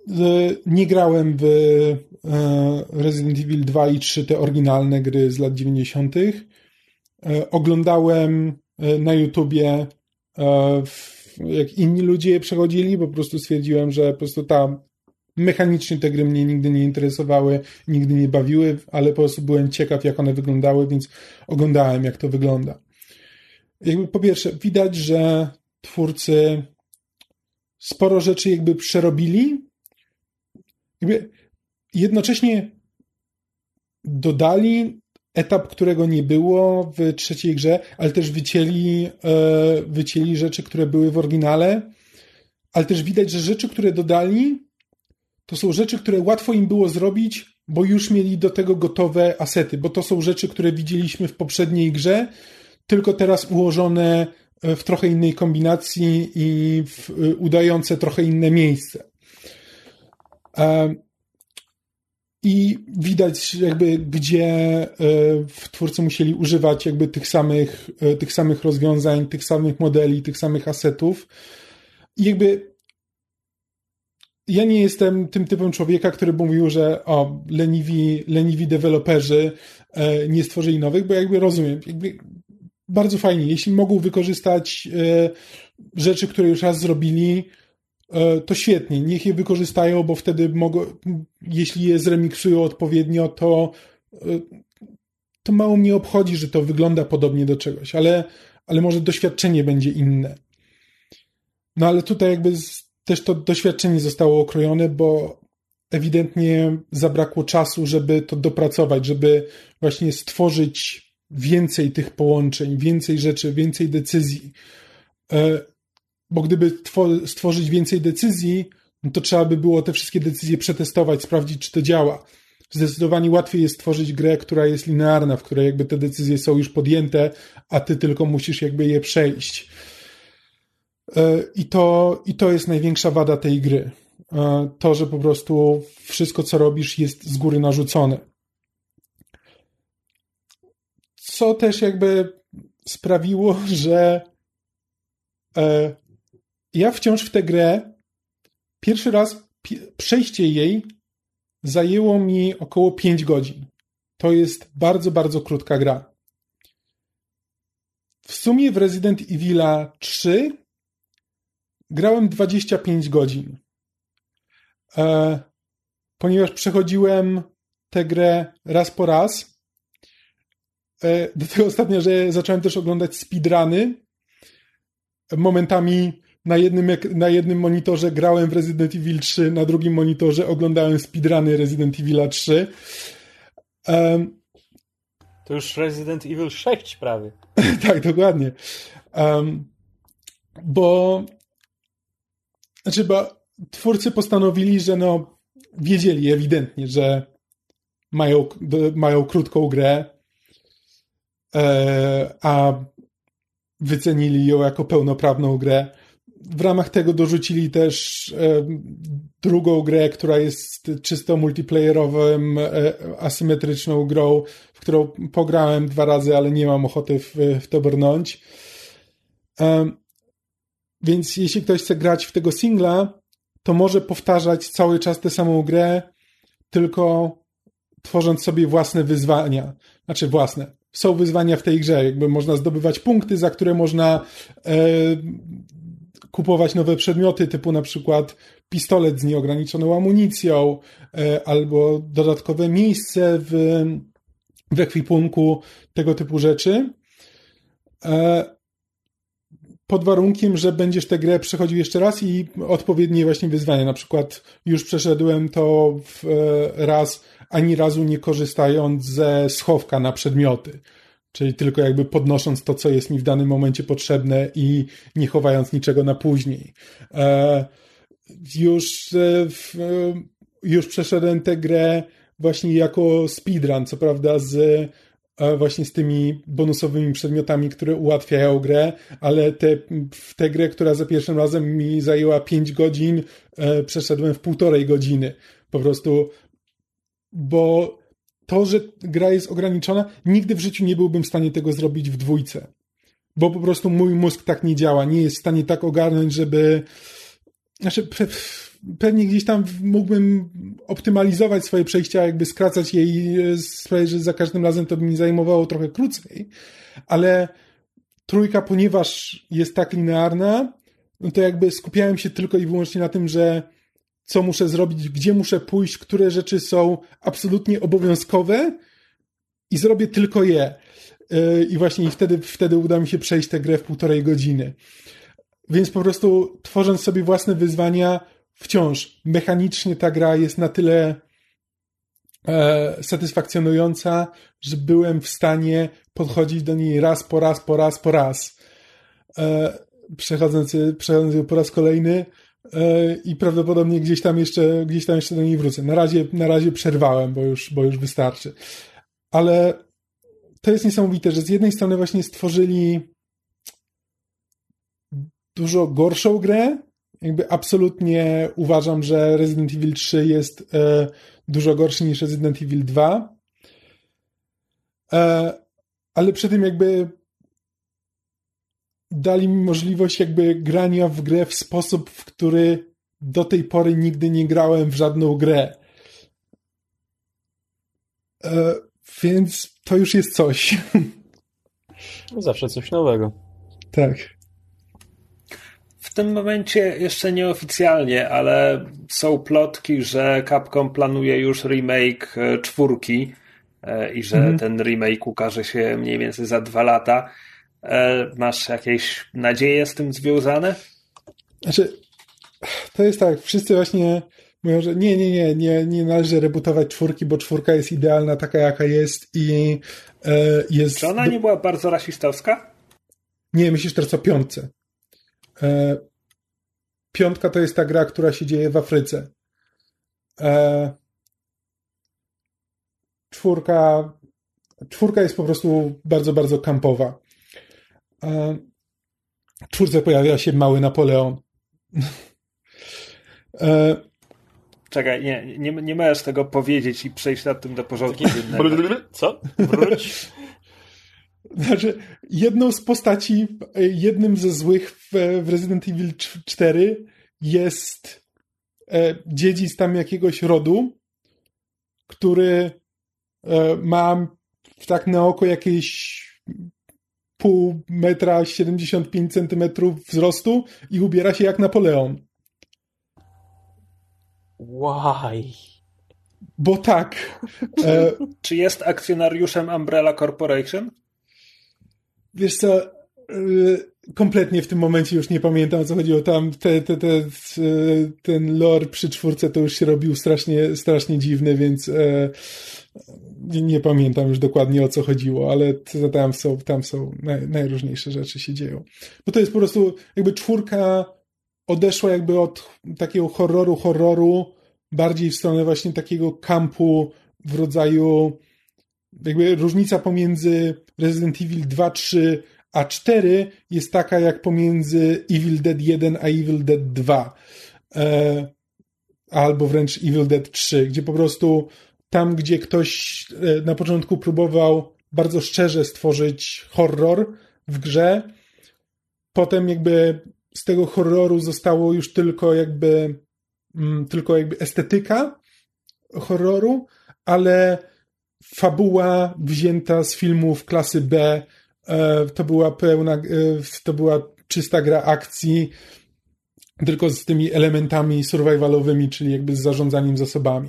e, nie grałem w e, Resident Evil 2 i 3, te oryginalne gry z lat 90. E, oglądałem na YouTubie jak inni ludzie je przechodzili, po prostu stwierdziłem, że po prostu ta mechanicznie te gry mnie nigdy nie interesowały, nigdy nie bawiły, ale po prostu byłem ciekaw, jak one wyglądały, więc oglądałem, jak to wygląda. Jakby po pierwsze, widać, że twórcy sporo rzeczy jakby przerobili. Jakby jednocześnie dodali etap, którego nie było w trzeciej grze, ale też wycięli, e, wycięli rzeczy, które były w oryginale, ale też widać, że rzeczy, które dodali, to są rzeczy, które łatwo im było zrobić, bo już mieli do tego gotowe asety, bo to są rzeczy, które widzieliśmy w poprzedniej grze, tylko teraz ułożone w trochę innej kombinacji i w, udające trochę inne miejsce. E, I widać jakby, gdzie e, twórcy musieli używać jakby tych samych, e, tych samych rozwiązań, tych samych modeli, tych samych asetów. I jakby ja nie jestem tym typem człowieka, który mówił, że o, leniwi, leniwi deweloperzy nie stworzyli nowych, bo jakby rozumiem, jakby bardzo fajnie. Jeśli mogą wykorzystać e, rzeczy, które już raz zrobili, e, to świetnie. Niech je wykorzystają, bo wtedy mogą, jeśli je zremiksują odpowiednio, to, e, to mało mnie obchodzi, że to wygląda podobnie do czegoś, ale, ale może doświadczenie będzie inne. No ale tutaj jakby też to doświadczenie zostało okrojone, bo ewidentnie zabrakło czasu, żeby to dopracować, żeby właśnie stworzyć więcej tych połączeń, więcej rzeczy, więcej decyzji. Bo gdyby stworzyć więcej decyzji, no to trzeba by było te wszystkie decyzje przetestować, sprawdzić, czy to działa. Zdecydowanie łatwiej jest stworzyć grę, która jest linearna, w której jakby te decyzje są już podjęte, a ty tylko musisz jakby je przejść. E, I to, i to jest największa wada tej gry. E, to, że po prostu wszystko, co robisz, jest z góry narzucone co też jakby sprawiło, że e, ja wciąż w tę grę pierwszy raz przejście jej zajęło mi około 5 godzin. To jest bardzo, bardzo krótka gra. W sumie w Resident Evil 3 grałem 25 godzin. E, ponieważ przechodziłem tę grę raz po raz, E, do tego ostatnio, że zacząłem też oglądać speedruny. Momentami na jednym, na jednym monitorze grałem w Resident Evil 3, na drugim monitorze oglądałem speedruny Resident Evil 3. Um, to już Resident Evil 6 prawie. tak, dokładnie. Um, bo znaczy, bo twórcy postanowili, że no wiedzieli ewidentnie, że mają, mają krótką grę, E, a wycenili ją jako pełnoprawną grę. W ramach tego dorzucili też drugą grę, która jest czysto multiplayerową, e, asymetryczną grą, w którą pograłem dwa razy, ale nie mam ochoty w, w to brnąć. Więc jeśli ktoś chce grać w tego singla, to może powtarzać cały czas tę samą grę, tylko tworząc sobie własne wyzwania. Znaczy własne, są wyzwania w tej grze. Jakby można zdobywać punkty, za które można e, kupować nowe przedmioty, typu na przykład pistolet z nieograniczoną amunicją, e, albo dodatkowe miejsce w, w ekwipunku, tego typu rzeczy. E, pod warunkiem, że będziesz tę grę przechodził jeszcze raz i odpowiednie właśnie wyzwania. Na przykład już przeszedłem to e, raz ani razu nie korzystając ze schowka na przedmioty. Czyli tylko jakby podnosząc to, co jest mi w danym momencie potrzebne i nie chowając niczego na później. E, już, e, w, e, już przeszedłem tę grę właśnie jako speedrun, co prawda z właśnie z tymi bonusowymi przedmiotami, które ułatwiają grę, ale te, w tę grę, która za pierwszym razem mi zajęła 5 godzin, przeszedłem w półtorej godziny. Po prostu bo to, że gra jest ograniczona, nigdy w życiu nie byłbym w stanie tego zrobić w dwójce. Bo po prostu mój mózg tak nie działa, nie jest w stanie tak ogarnąć, żeby. Znaczy, pe pewnie gdzieś tam mógłbym optymalizować swoje przejścia, jakby skracać je i sprawić, że za każdym razem to by mi zajmowało trochę krócej, ale trójka, ponieważ jest tak linearna, no to jakby skupiałem się tylko i wyłącznie na tym, że co muszę zrobić, gdzie muszę pójść, które rzeczy są absolutnie obowiązkowe i zrobię tylko je. Yy, I właśnie wtedy, wtedy uda mi się przejść tę grę w półtorej godziny. Więc po prostu tworząc sobie własne wyzwania, wciąż mechanicznie ta gra jest na tyle e, satysfakcjonująca, że byłem w stanie podchodzić do niej raz po raz, po raz, po raz. E, przechodząc, przechodząc po raz kolejny i prawdopodobnie gdzieś tam jeszcze, gdzieś tam jeszcze do niej wrócę. Na razie, na razie przerwałem, bo już, bo już wystarczy. Ale to jest niesamowite, że z jednej strony właśnie stworzyli dużo gorszą grę. Jakby absolutnie uważam, że Resident Evil 3 jest e, dużo gorszy niż Resident Evil 2. E, ale przy tym jakby dali mi możliwość jakby grania w grę w sposób, w który do tej pory nigdy nie grałem w żadną grę. E, więc to już jest coś. Zawsze coś nowego. Tak. W tym momencie jeszcze nieoficjalnie, ale są plotki, że Capcom planuje już remake e, czwórki e, i że mhm. ten remake ukaże się mniej więcej za dwa lata. E, masz jakieś nadzieje z tym związane? Znaczy, to jest tak, wszyscy właśnie mówią, że nie, nie, nie, nie, nie należy rebootować czwórki, bo czwórka jest idealna taka, jaka jest i e, jest... Czy ona nie była bardzo rasistowska? Nie, myślisz teraz o piątce. E, piątka to jest ta gra, która się dzieje w Afryce. E, czwórka, czwórka jest po prostu bardzo, bardzo kampowa. E, czwórce pojawia się mały Napoleon. E, Czekaj, nie, nie, nie możesz tego powiedzieć i przejść nad tym do porządku dziennego. Co? Wróć. Znaczy, jedną z postaci, jednym ze złych w, w Resident Evil 4 jest e, dziedzic tam jakiegoś rodu, który e, ma tak na oko jakieś pół metra 75 centymetrów wzrostu i ubiera się jak Napoleon. Why? Bo tak. E, Czy jest akcjonariuszem Umbrella Corporation? Wiesz co, e, kompletnie w tym momencie już nie pamiętam o co chodziło. Tam te, te, te, ten lore przy czwórce to już się robił strasznie, strasznie dziwny, więc e, nie, nie, pamiętam już dokładnie o co chodziło, ale tam są, tam są naj, najróżniejsze rzeczy się dzieją. Bo to jest po prostu jakby czwórka odeszła jakby od takiego horroru, horroru bardziej w stronę właśnie takiego kampu w rodzaju jakby różnica pomiędzy Resident Evil 2, 3 a 4 jest taka jak pomiędzy Evil Dead 1 a Evil Dead 2 e, albo wręcz Evil Dead 3, gdzie po prostu tam, gdzie ktoś e, na początku próbował bardzo szczerze stworzyć horror w grze, potem jakby z tego horroru zostało już tylko jakby mm, tylko jakby estetyka horroru, ale fabuła wzięta z filmów klasy B to była pełna, e, to była czysta gra akcji, tylko z tymi elementami survivalowymi, czyli jakby z zarządzaniem zasobami.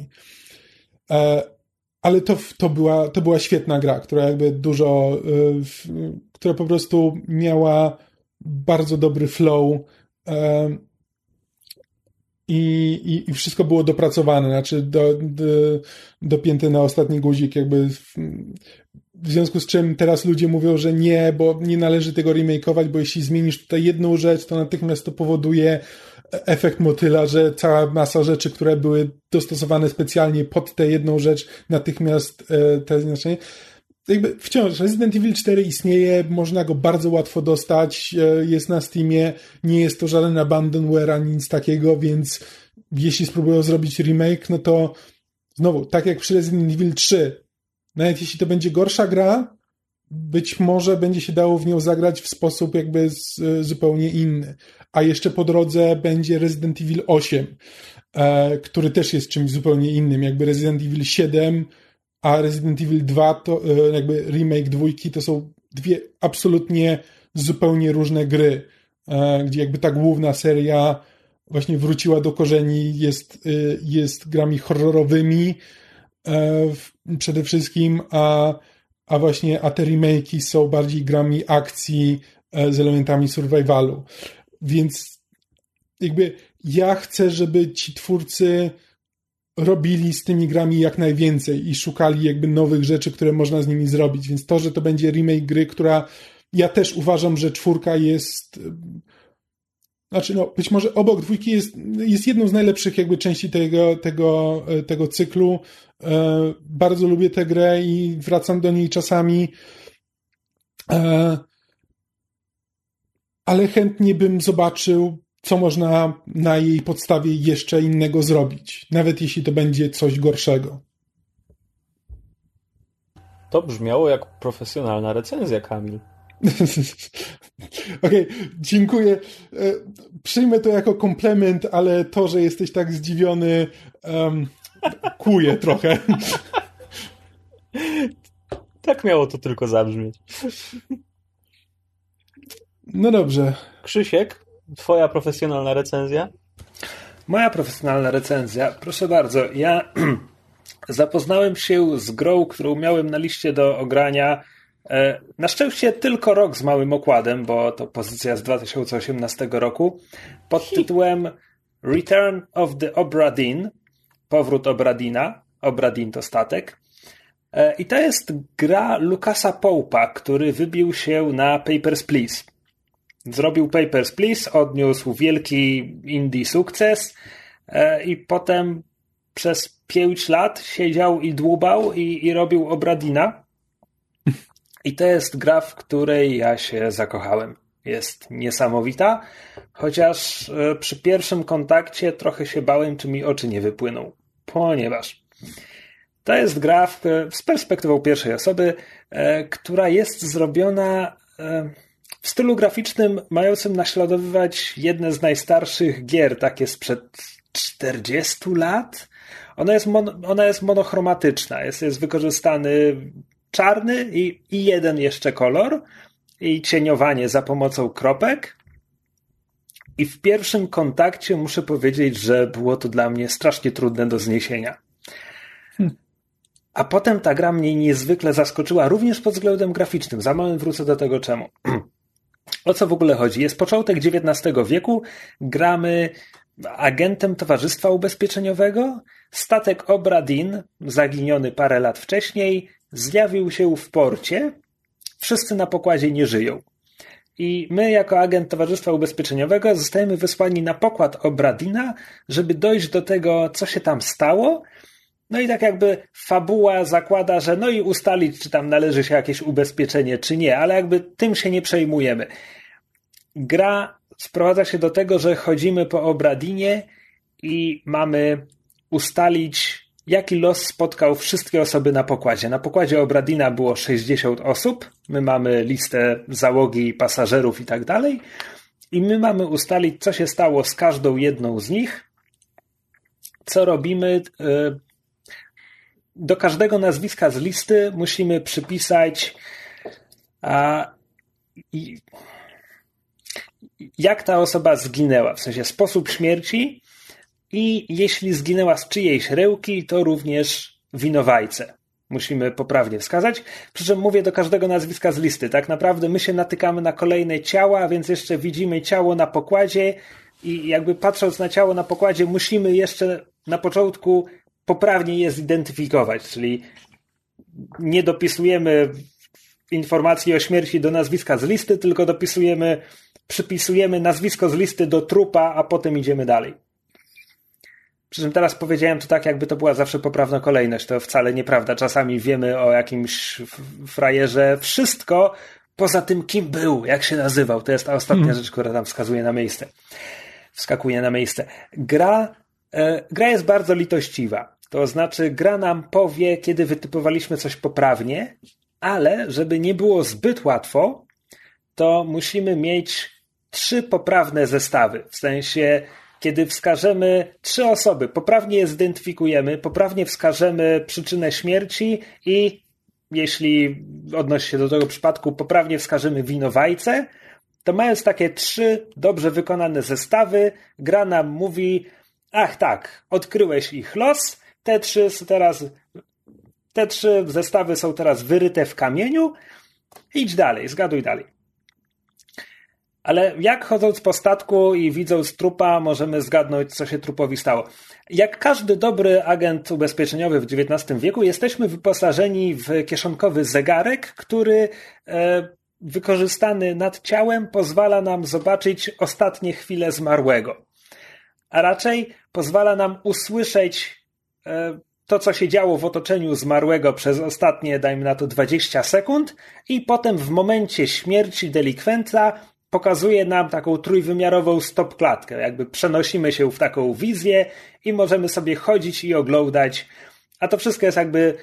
E, ale to, to, była, to była świetna gra, która jakby dużo, która po prostu miała bardzo dobry flow i, i, i wszystko było dopracowane, znaczy do, do, dopięte na ostatni guzik, jakby w, związku z czym teraz ludzie mówią, że nie, bo nie należy tego remakeować, bo jeśli zmienisz tutaj jedną rzecz, to natychmiast to powoduje efekt motyla, że cała masa rzeczy, które były dostosowane specjalnie pod tę jedną rzecz, natychmiast e, te znaczenie jakby wciąż Resident Evil 4 istnieje, można go bardzo łatwo dostać, e, jest na Steamie, nie jest to żaden abandonware ani nic takiego, więc jeśli spróbują zrobić remake, no to znowu, tak jak przy Resident Evil 3, nawet jeśli to będzie gorsza gra, być może będzie się dało w nią zagrać w sposób jakby z, zupełnie inny. A jeszcze po drodze będzie Resident Evil 8, e, który też jest czymś zupełnie innym. Jakby Resident Evil 7 a Resident Evil 2 to e, jakby remake dwójki to są dwie absolutnie zupełnie różne gry. e, gdzie jakby ta główna seria właśnie wróciła do korzeni, jest, y, jest grami horrorowymi e, przede wszystkim, a, a właśnie a te remake'i są bardziej grami akcji e, z elementami survivalu. Więc jakby ja chcę, żeby ci twórcy robili z tymi grami jak najwięcej i szukali jakby nowych rzeczy, które można z nimi zrobić. Więc to, że to będzie remake gry, która ja też uważam, że czwórka jest znaczy, no, być może obok dwójki jest, jest jedną z najlepszych jakby części tego, tego, tego cyklu. E, bardzo lubię tę grę i wracam do niej czasami. E, ale chętnie bym zobaczył, co można na jej podstawie jeszcze innego zrobić, nawet jeśli to będzie coś gorszego. To brzmiało jak profesjonalna recenzja, Kamil. Okej, okay, dziękuję. E, przyjmę to jako komplement, ale to, że jesteś tak zdziwiony, um, kuje trochę. Tak miało to tylko zabrzmieć. No dobrze. Krzysiek, twoja profesjonalna recenzja? Moja profesjonalna recenzja, proszę bardzo. Ja zapoznałem się z grą, którą miałem na liście do ogrania E, na szczęście tylko rok z małym okładem, bo to pozycja z 2018 roku, pod tytułem Return of the Obra Dinn, powrót Obradina, Obradin to statek. E, I to jest gra Lukasa Poupa, który wybił się na Papers, Please. Zrobił Papers, Please, odniósł wielki indie sukces e, i potem przez pięć lat siedział i dłubał i, i robił Obradina i to jest gra, w której ja się zakochałem. Jest niesamowita, chociaż e, przy pierwszym kontakcie trochę się bałem, czy mi oczy nie wypłyną, ponieważ to jest gra w, z perspektywą pierwszej osoby, e, która jest zrobiona e, w stylu graficznym mającym naśladowywać jedne z najstarszych gier, takie sprzed 40 lat. Ona jest, mon, ona jest monochromatyczna, jest, jest wykorzystany czarny i, i jeden jeszcze kolor i cieniowanie za pomocą kropek. I w pierwszym kontakcie muszę powiedzieć, że było to dla mnie strasznie trudne do zniesienia. Hmm. A potem ta gra mnie niezwykle zaskoczyła, również pod względem graficznym. Za moment wrócę do tego czemu. O co w ogóle chodzi? Jest początek XIX wieku, gramy agentem Towarzystwa Ubezpieczeniowego. Statek Obradin, zaginiony parę lat wcześniej, zjawił się w porcie. Wszyscy na pokładzie nie żyją. I my, jako agent Towarzystwa Ubezpieczeniowego, zostajemy wysłani na pokład Obradina, żeby dojść do tego, co się tam stało. No i tak jakby fabuła zakłada, że no i ustalić, czy tam należy się jakieś ubezpieczenie, czy nie, ale jakby tym się nie przejmujemy. Gra sprowadza się do tego, że chodzimy po Obradinie i mamy ustalić, jaki los spotkał wszystkie osoby na pokładzie. Na pokładzie Obradina było 60 osób, my mamy listę załogi, pasażerów i tak dalej. I my mamy ustalić, co się stało z każdą jedną z nich, co robimy. E, do każdego nazwiska z listy musimy przypisać a, jak ta osoba zginęła, w sensie sposób śmierci i jeśli zginęła z czyjejś rełki, to również winowajcę. Musimy poprawnie wskazać. Przy czym mówię do każdego nazwiska z listy. Tak naprawdę my się natykamy na kolejne ciała, więc jeszcze widzimy ciało na pokładzie i jakby patrząc na ciało na pokładzie, musimy jeszcze na początku poprawnie je zidentyfikować, czyli nie dopisujemy informacji o śmierci do nazwiska z listy, tylko dopisujemy, przypisujemy nazwisko z listy do trupa, a potem idziemy dalej. Przy czym teraz powiedziałem to tak, jakby to była zawsze poprawna kolejność. To wcale nieprawda. Czasami wiemy o jakimś frajerze wszystko, poza tym, kim był, jak się nazywał. To jest ta ostatnia hmm. rzecz, która tam wskazuje na miejsce. Wskakuje na miejsce. Gra, e, gra jest bardzo litościwa. To znaczy, gra nam powie, kiedy wytypowaliśmy coś poprawnie, ale żeby nie było zbyt łatwo, to musimy mieć trzy poprawne zestawy. W sensie, kiedy wskażemy trzy osoby, poprawnie je zidentyfikujemy, poprawnie wskażemy przyczynę śmierci i jeśli odnosi się do tego przypadku, poprawnie wskażemy winowajcę, to mając takie trzy dobrze wykonane zestawy, gra nam mówi, ach tak, odkryłeś ich los, te trzy teraz, te trzy zestawy są teraz wyryte w kamieniu, idź dalej, zgaduj dalej. Ale jak chodząc po statku i widząc trupa, możemy zgadnąć, co się trupowi stało? Jak każdy dobry agent ubezpieczeniowy w XIX wieku, jesteśmy wyposażeni w kieszonkowy zegarek, który e, wykorzystany nad ciałem pozwala nam zobaczyć ostatnie chwile zmarłego. A raczej pozwala nam usłyszeć e, to, co się działo w otoczeniu zmarłego przez ostatnie, dajmy na to, 20 sekund, i potem w momencie śmierci delikwenta pokazuje nam taką trójwymiarową stopklatkę. Jakby przenosimy się w taką wizję i możemy sobie chodzić i oglądać. A to wszystko jest jakby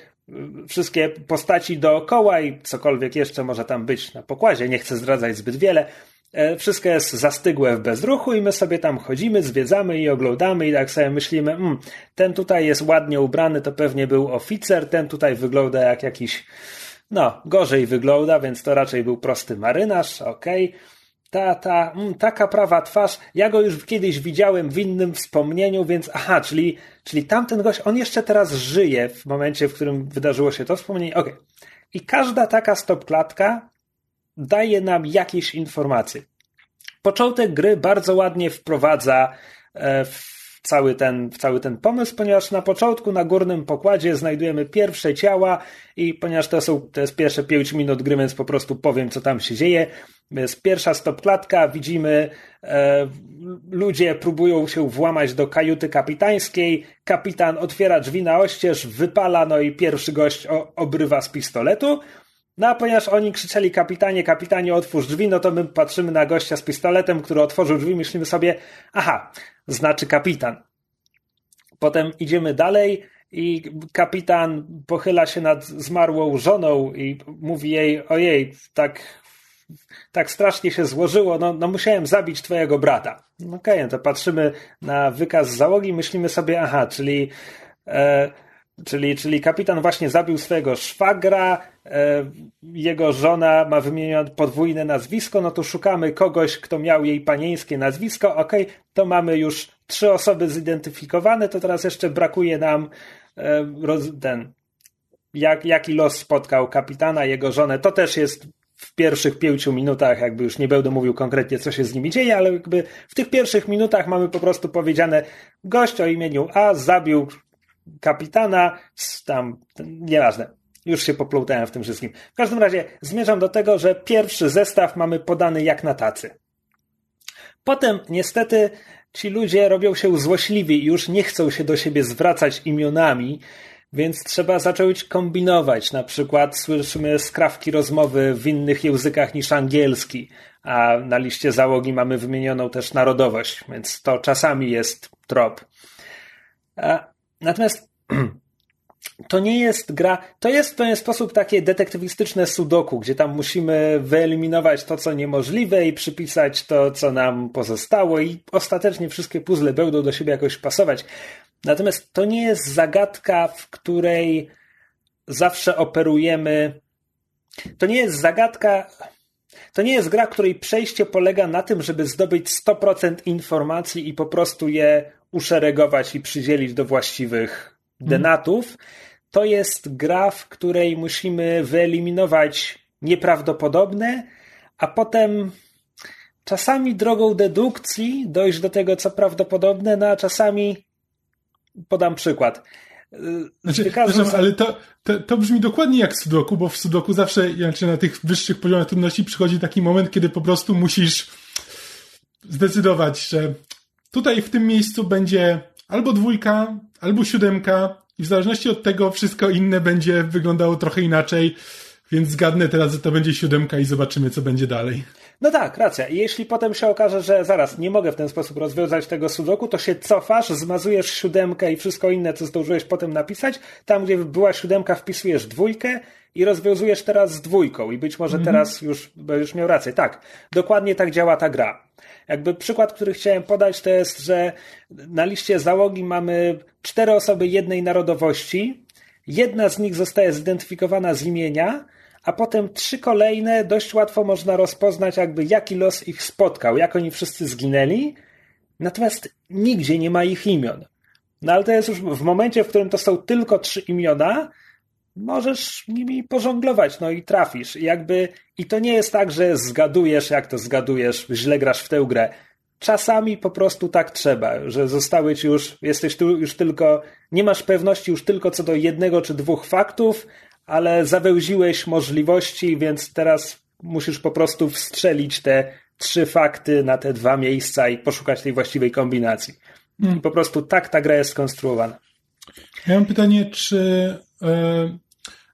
wszystkie postaci dookoła i cokolwiek jeszcze może tam być na pokładzie. Nie chcę zdradzać zbyt wiele. E, wszystko jest zastygłe w bezruchu i my sobie tam chodzimy, zwiedzamy i oglądamy i tak sobie myślimy, mm, ten tutaj jest ładnie ubrany, to pewnie był oficer, ten tutaj wygląda jak jakiś, no, gorzej wygląda, więc to raczej był prosty marynarz, okej. Okay ta, ta, mm, taka prawa twarz, ja go już kiedyś widziałem w innym wspomnieniu, więc aha, czyli, czyli tamten gość, on jeszcze teraz żyje w momencie, w którym wydarzyło się to wspomnienie. Okej. Okay. I każda taka stopklatka daje nam jakieś informacje. Początek gry bardzo ładnie wprowadza e, w cały ten, cały ten pomysł, ponieważ na początku na górnym pokładzie znajdujemy pierwsze ciała i ponieważ to są, to jest pierwsze 5 minut gry, więc po prostu powiem, co tam się dzieje. Jest pierwsza stopklatka, widzimy e, ludzie próbują się włamać do kajuty kapitańskiej, kapitan otwiera drzwi na oścież, wypala, no i pierwszy gość o, obrywa z pistoletu. No a ponieważ oni krzyczeli kapitanie, kapitanie otwórz drzwi, no to my patrzymy na gościa z pistoletem, który otworzył drzwi, myślimy sobie, aha, znaczy kapitan. Potem idziemy dalej i kapitan pochyla się nad zmarłą żoną i mówi jej, ojej, tak, tak strasznie się złożyło, no, no musiałem zabić twojego brata. Okej, okay, no to patrzymy na wykaz załogi myślimy sobie, aha, czyli e, Czyli, czyli kapitan właśnie zabił swojego szwagra, e, jego żona ma wymienione podwójne nazwisko, no to szukamy kogoś, kto miał jej panieńskie nazwisko. Ok, to mamy już trzy osoby zidentyfikowane, to teraz jeszcze brakuje nam e, ten, jak, jaki los spotkał kapitana, jego żonę. To też jest w pierwszych pięciu minutach, jakby już nie będę mówił konkretnie, co się z nimi dzieje, ale jakby w tych pierwszych minutach mamy po prostu powiedziane, gość o imieniu A zabił kapitana, tam, nieważne. Już się poplątałem w tym wszystkim. W każdym razie zmierzam do tego, że pierwszy zestaw mamy podany jak na tacy. Potem niestety ci ludzie robią się złośliwi i już nie chcą się do siebie zwracać imionami, więc trzeba zacząć kombinować. Na przykład słyszymy skrawki rozmowy w innych językach niż angielski, a na liście załogi mamy wymienioną też narodowość, więc to czasami jest trop. Natomiast to nie jest gra, to jest w pewien sposób takie detektywistyczne sudoku, gdzie tam musimy wyeliminować to, co niemożliwe i przypisać to, co nam pozostało i ostatecznie wszystkie puzzle będą do siebie jakoś pasować. Natomiast to nie jest zagadka, w której zawsze operujemy. To nie jest zagadka. To nie jest gra, której przejście polega na tym, żeby zdobyć 100% informacji i po prostu je uszeregować i przydzielić do właściwych denatów. To jest gra, w której musimy wyeliminować nieprawdopodobne, a potem czasami drogą dedukcji dojść do tego, co prawdopodobne, no a czasami podam przykład. Znaczy, przepraszam, ale to, to, to brzmi dokładnie jak w Sudoku, bo w Sudoku zawsze, znaczy na tych wyższych poziomach trudności przychodzi taki moment, kiedy po prostu musisz zdecydować, że Tutaj w tym miejscu będzie albo dwójka, albo siódemka i w zależności od tego wszystko inne będzie wyglądało trochę inaczej, więc zgadnę teraz, że to będzie siódemka i zobaczymy, co będzie dalej. No tak, racja. I jeśli potem się okaże, że zaraz nie mogę w ten sposób rozwiązać tego sudoku, to się cofasz, zmazujesz siódemkę i wszystko inne, co zdążyłeś potem napisać. Tam, gdzie była siódemka, wpisujesz dwójkę i rozwiązujesz teraz z dwójką i być może -hmm. teraz już będziesz miał rację. Tak, dokładnie tak działa ta gra. Jakby przykład, który chciałem podać, to jest, że na liście załogi mamy cztery osoby jednej narodowości. Jedna z nich zostaje zidentyfikowana z imienia, a potem trzy kolejne dość łatwo można rozpoznać, jakby jaki los ich spotkał, jak oni wszyscy zginęli, natomiast nigdzie nie ma ich imion. No ale to jest już w momencie, w którym to są tylko trzy imiona, możesz nimi pożonglować, no i trafisz. I jakby, i to nie jest tak, że zgadujesz, jak to zgadujesz, źle grasz w tę grę. Czasami po prostu tak trzeba, że zostały ci już, jesteś tu już tylko, nie masz pewności już tylko co do jednego czy dwóch faktów, ale zawełziłeś możliwości, więc teraz musisz po prostu wstrzelić te trzy fakty na te dwa miejsca i poszukać tej właściwej kombinacji. I po prostu tak ta gra jest skonstruowana. Ja mam pytanie, czy e,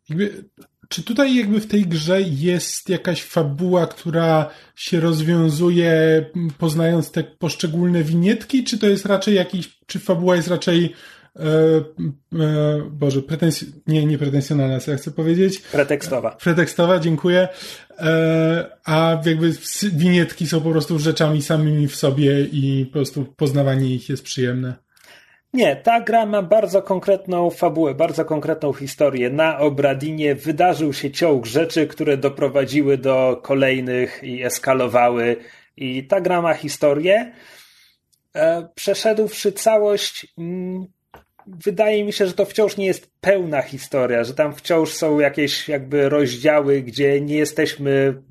jakby, czy tutaj jakby w tej grze jest jakaś fabuła, która się rozwiązuje poznając te poszczególne winietki, czy to jest raczej jakiś, czy fabuła jest raczej e, e, Boże, pretensj... nie, nie pretensjonalna, co ja chcę powiedzieć. Pretekstowa. Pretekstowa, dziękuję. E, a jakby winietki są po prostu rzeczami samymi w sobie i po prostu poznawanie ich jest przyjemne. Nie, ta gra ma bardzo konkretną fabułę, bardzo konkretną historię. Na Obradinie wydarzył się ciąg rzeczy, które doprowadziły do kolejnych i eskalowały. I ta gra ma historię. E, przeszedłszy całość, mm, wydaje mi się, że to wciąż nie jest pełna historia, że tam wciąż są jakieś jakby rozdziały, gdzie nie jesteśmy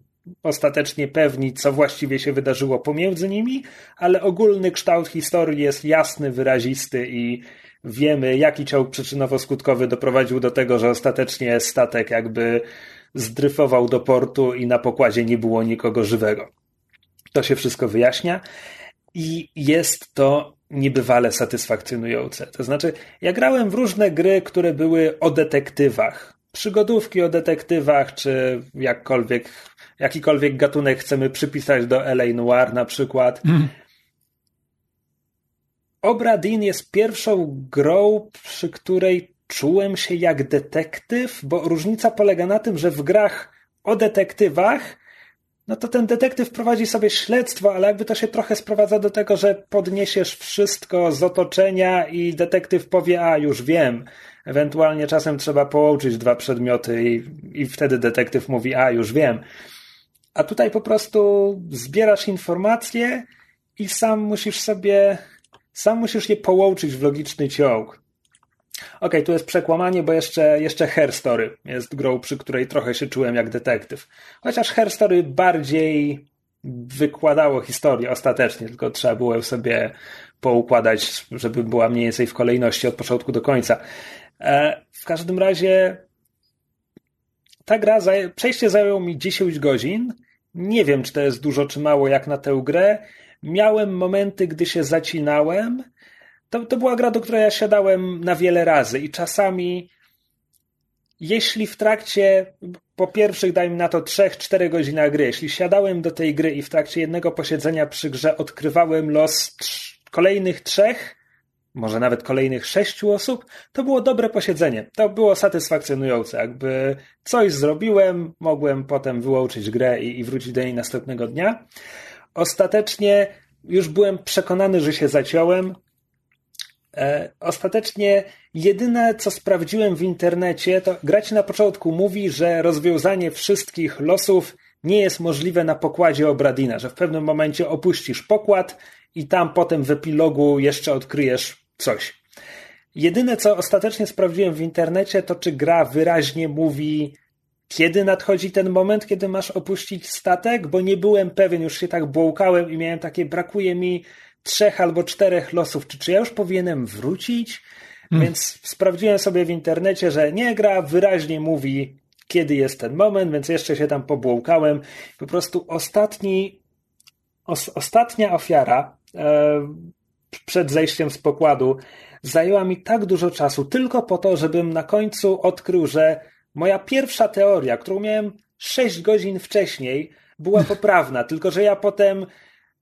ostatecznie pewni, co właściwie się wydarzyło pomiędzy nimi, ale ogólny kształt historii jest jasny, wyrazisty i wiemy, jaki ciąg przyczynowo-skutkowy doprowadził do tego, że ostatecznie statek jakby zdryfował do portu i na pokładzie nie było nikogo żywego. To się wszystko wyjaśnia i jest to niebywale satysfakcjonujące. To znaczy, ja grałem w różne gry, które były o detektywach. Przygodówki o detektywach, czy jakkolwiek jakikolwiek gatunek chcemy przypisać do LA Noir na przykład. Mm. Obra Dinn jest pierwszą grą, przy której czułem się jak detektyw, bo różnica polega na tym, że w grach o detektywach no to ten detektyw prowadzi sobie śledztwo, ale jakby to się trochę sprowadza do tego, że podniesiesz wszystko z otoczenia i detektyw powie, a już wiem. Ewentualnie czasem trzeba połączyć dwa przedmioty i, i wtedy detektyw mówi, a już wiem a tutaj po prostu zbierasz informacje i sam musisz sobie, sam musisz je połączyć w logiczny ciąg. Ok, tu jest przekłamanie, bo jeszcze, jeszcze Hair Story jest grą, przy której trochę się czułem jak detektyw. Chociaż Hair Story bardziej wykładało historię ostatecznie, tylko trzeba było sobie poukładać, żeby była mniej więcej w kolejności od początku do końca. E, w każdym razie ta gra, przejście zajęło mi 10 godzin nie wiem, czy to jest dużo, czy mało, jak na tę grę. Miałem momenty, gdy się zacinałem. To, to była gra, do której ja siadałem na wiele razy i czasami, jeśli w trakcie, po pierwszych, dajmy na to, 3-4 godzinach gry, jeśli siadałem do tej gry i w trakcie jednego posiedzenia przy grze odkrywałem los kolejnych trzech, może nawet kolejnych sześciu osób, to było dobre posiedzenie. To było satysfakcjonujące. Jakby coś zrobiłem, mogłem potem wyłączyć grę i, i wrócić do niej następnego dnia. Ostatecznie już byłem przekonany, że się zaciąłem. E, ostatecznie jedyne, co sprawdziłem w internecie, to grać na początku mówi, że rozwiązanie wszystkich losów nie jest możliwe na pokładzie Obradina, że w pewnym momencie opuścisz pokład i tam potem w epilogu jeszcze odkryjesz coś. Jedyne, co ostatecznie sprawdziłem w internecie, to czy gra wyraźnie mówi, kiedy nadchodzi ten moment, kiedy masz opuścić statek, bo nie byłem pewien, już się tak błąkałem i miałem takie, brakuje mi trzech albo czterech losów, czy, czy ja już powinienem wrócić? Hmm. Więc sprawdziłem sobie w internecie, że nie, gra wyraźnie mówi, kiedy jest ten moment, więc jeszcze się tam pobłąkałem. Po prostu ostatni, os, ostatnia ofiara, e, przed zejściem z pokładu zajęła mi tak dużo czasu tylko po to, żebym na końcu odkrył, że moja pierwsza teoria, którą miałem 6 godzin wcześniej, była poprawna, tylko że ja potem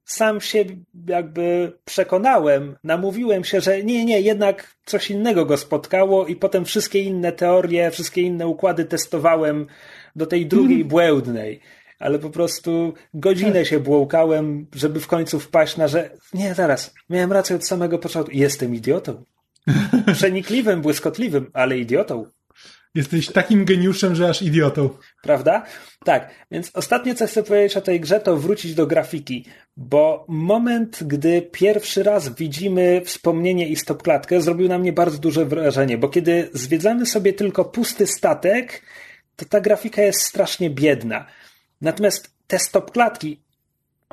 sam się jakby przekonałem, namówiłem się, że nie, nie, jednak coś innego go spotkało i potem wszystkie inne teorie, wszystkie inne układy testowałem do tej drugiej mm. błędnej ale po prostu godzinę się błąkałem, żeby w końcu wpaść na, że nie, zaraz, miałem rację od samego początku. Jestem idiotą. Przenikliwym, błyskotliwym, ale idiotą. Jesteś takim geniuszem, że aż idiotą. Prawda? Tak, więc ostatnie co chcę powiedzieć o tej grze to wrócić do grafiki, bo moment, gdy pierwszy raz widzimy wspomnienie i stopklatkę zrobił na mnie bardzo duże wrażenie, bo kiedy zwiedzamy sobie tylko pusty statek, to ta grafika jest strasznie biedna. Natomiast te stopklatki,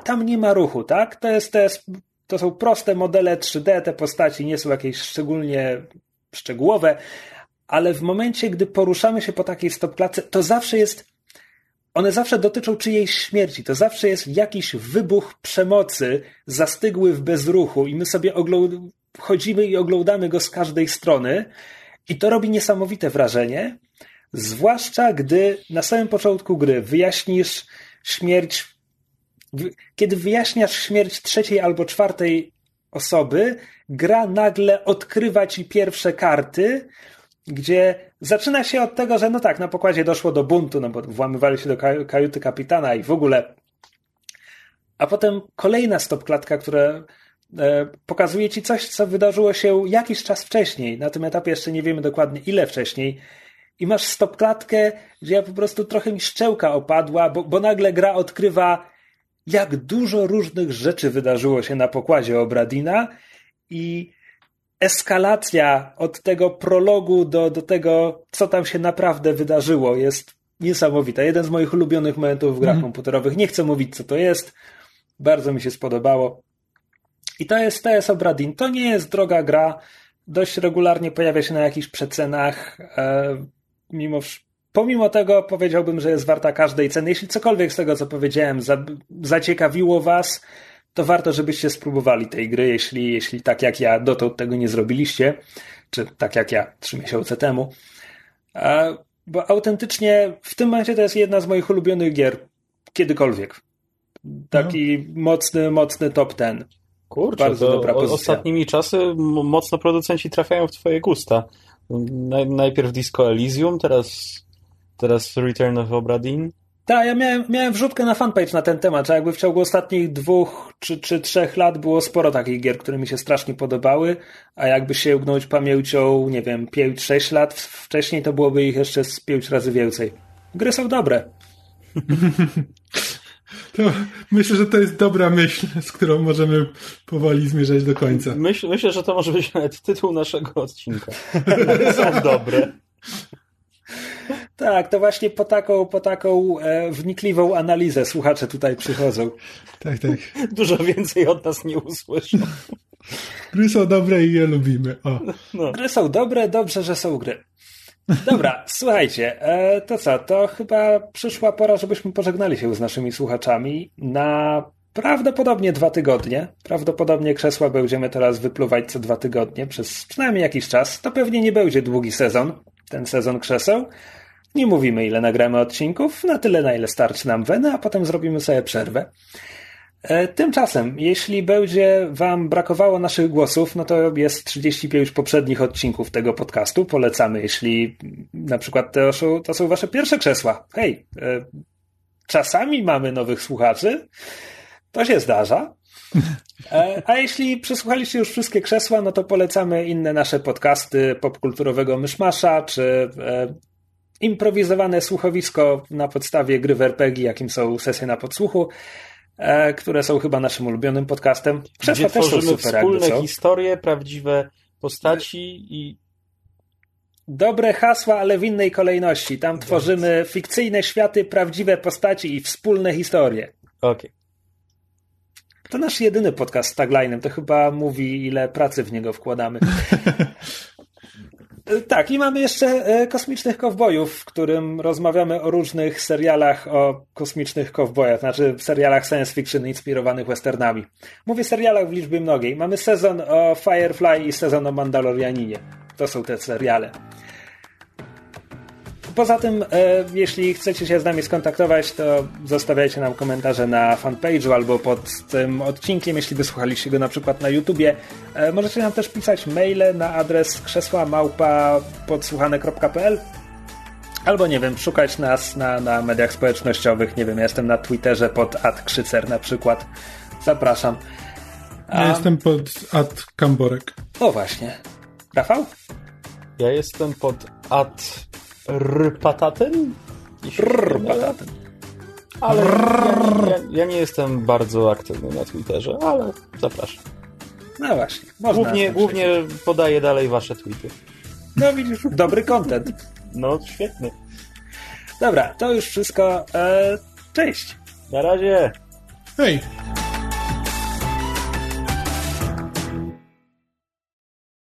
tam nie ma ruchu, tak? To jest, to jest to są proste modele 3D, te postaci nie są jakieś szczególnie szczegółowe, ale w momencie, gdy poruszamy się po takiej stopklatce, to zawsze jest, one zawsze dotyczą czyjejś śmierci, to zawsze jest jakiś wybuch przemocy zastygły w bezruchu i my sobie chodzimy i oglądamy go z każdej strony. I to robi niesamowite wrażenie, zwłaszcza gdy na samym początku gry wyjaśnisz śmierć kiedy wyjaśniasz śmierć trzeciej albo czwartej osoby, gra nagle odkrywa ci pierwsze karty, gdzie zaczyna się od tego, że no tak, na pokładzie doszło do buntu, no bo włamywali się do kajuty kapitana i w ogóle. A potem kolejna stopklatka, która e, pokazuje ci coś, co wydarzyło się jakiś czas wcześniej. Na tym etapie jeszcze nie wiemy dokładnie ile wcześniej. I masz stopklatkę, gdzie ja po prostu trochę mi szczęłka opadła, bo, bo nagle gra odkrywa jak dużo różnych rzeczy wydarzyło się na pokładzie Obradina i eskalacja od tego prologu do, do tego, co tam się naprawdę wydarzyło, jest niesamowita. Jeden z moich ulubionych momentów w grach mm. komputerowych. Nie chcę mówić, co to jest. Bardzo mi się spodobało. I to jest, jest Obradin. To nie jest droga gra. Dość regularnie pojawia się na jakichś przecenach. E, mimo Pomimo tego powiedziałbym, że jest warta każdej ceny. Jeśli cokolwiek z tego, co powiedziałem, za, zaciekawiło Was, to warto, żebyście spróbowali tej gry, jeśli, jeśli tak jak ja dotąd tego nie zrobiliście, czy tak jak ja trzy miesiące temu. A, bo autentycznie w tym momencie to jest jedna z moich ulubionych gier kiedykolwiek. Taki no. mocny, mocny top ten. Kurczę, Bardzo dobra pozycja. ostatnimi czasy mocno producenci trafiają w twoje gusta. Najpierw Disco Elysium, teraz teraz Return of Obradin. Tak, ja miałem, miałem wrzutkę na fanpage na ten temat, że jakby w ciągu ostatnich dwóch czy, czy trzech lat było sporo takich gier, które mi się strasznie podobały, a jakby się ugnąć pamięcią, nie wiem, 5-6 lat wcześniej, to byłoby ich jeszcze z 5 razy więcej. Gry są dobre. To myślę, że to jest dobra myśl, z którą możemy powoli zmierzać do końca. Myśl, myślę, że to może być nawet tytuł naszego odcinka. Są dobre. Tak, to właśnie po taką, po taką e, wnikliwą analizę słuchacze tutaj przychodzą. Tak, tak. Dużo więcej od nas nie usłyszą. Gry są dobre i je lubimy. O. No. Gry są dobre, dobrze, że są gry. Dobra, słuchajcie, e, to co, to chyba przyszła pora, żebyśmy pożegnali się z naszymi słuchaczami na prawdopodobnie dwa tygodnie. Prawdopodobnie krzesła będziemy teraz wypluwać co dwa tygodnie przez przynajmniej jakiś czas. To pewnie nie będzie długi sezon, ten sezon krzeseł. Nie mówimy, ile nagramy odcinków, na tyle, na ile starczy nam weny, a potem zrobimy sobie przerwę. E, tymczasem, jeśli będzie Wam brakowało naszych głosów, no to jest 35 poprzednich odcinków tego podcastu. Polecamy, jeśli na przykład to są, to są Wasze pierwsze krzesła. Hej, e, czasami mamy nowych słuchaczy, to się zdarza. E, a jeśli przesłuchaliście już wszystkie krzesła, no to polecamy inne nasze podcasty popkulturowego Myszmasza, czy improwizowane słuchowisko na podstawie gry w RPG, jakim są sesje na podsłuchu, e, które są chyba naszym ulubionym podcastem. Krzesła Gdzie też są super, wspólne jakby, historie, prawdziwe postaci i Dobre hasła, ale w innej kolejności. Tam tworzymy fikcyjne światy, prawdziwe postaci i wspólne historie. Okej. Okay. To nasz jedyny podcast z taglinem. To chyba mówi, ile pracy w niego wkładamy. E, tak, i mamy jeszcze e, Kosmicznych Kowbojów, w którym rozmawiamy o różnych serialach o kosmicznych kowbojach, znaczy serialach science fiction inspirowanych westernami. Mówię serialach w liczbie mnogiej. Mamy sezon o Firefly i sezon o Mandalorianinie. To są te seriale. Poza tym, e, jeśli chcecie się z nami skontaktować, to zostawiajcie nam komentarze na fanpage'u albo pod tym odcinkiem, jeśli wysłuchaliście go na przykład na YouTubie. E, możecie nam też pisać maile na adres krzesła małpa podsłuchane.pl albo, nie wiem, szukać nas na, na mediach społecznościowych. Nie wiem, ja jestem na Twitterze pod adkrzycer na przykład. Zapraszam. A... Ja jestem pod adkamborek. O właśnie. Rafał? Ja jestem pod ad Rpatatyn? Rpatatyn. Ale ja, ja, ja, nie jestem bardzo aktywny na Twitterze, ale zapraszam. No właśnie. Można głównie, głównie podaję dalej wasze tweety. No widzisz, dobry content. No świetny. Dobra, to już wszystko. E, cześć. Na razie. Hej.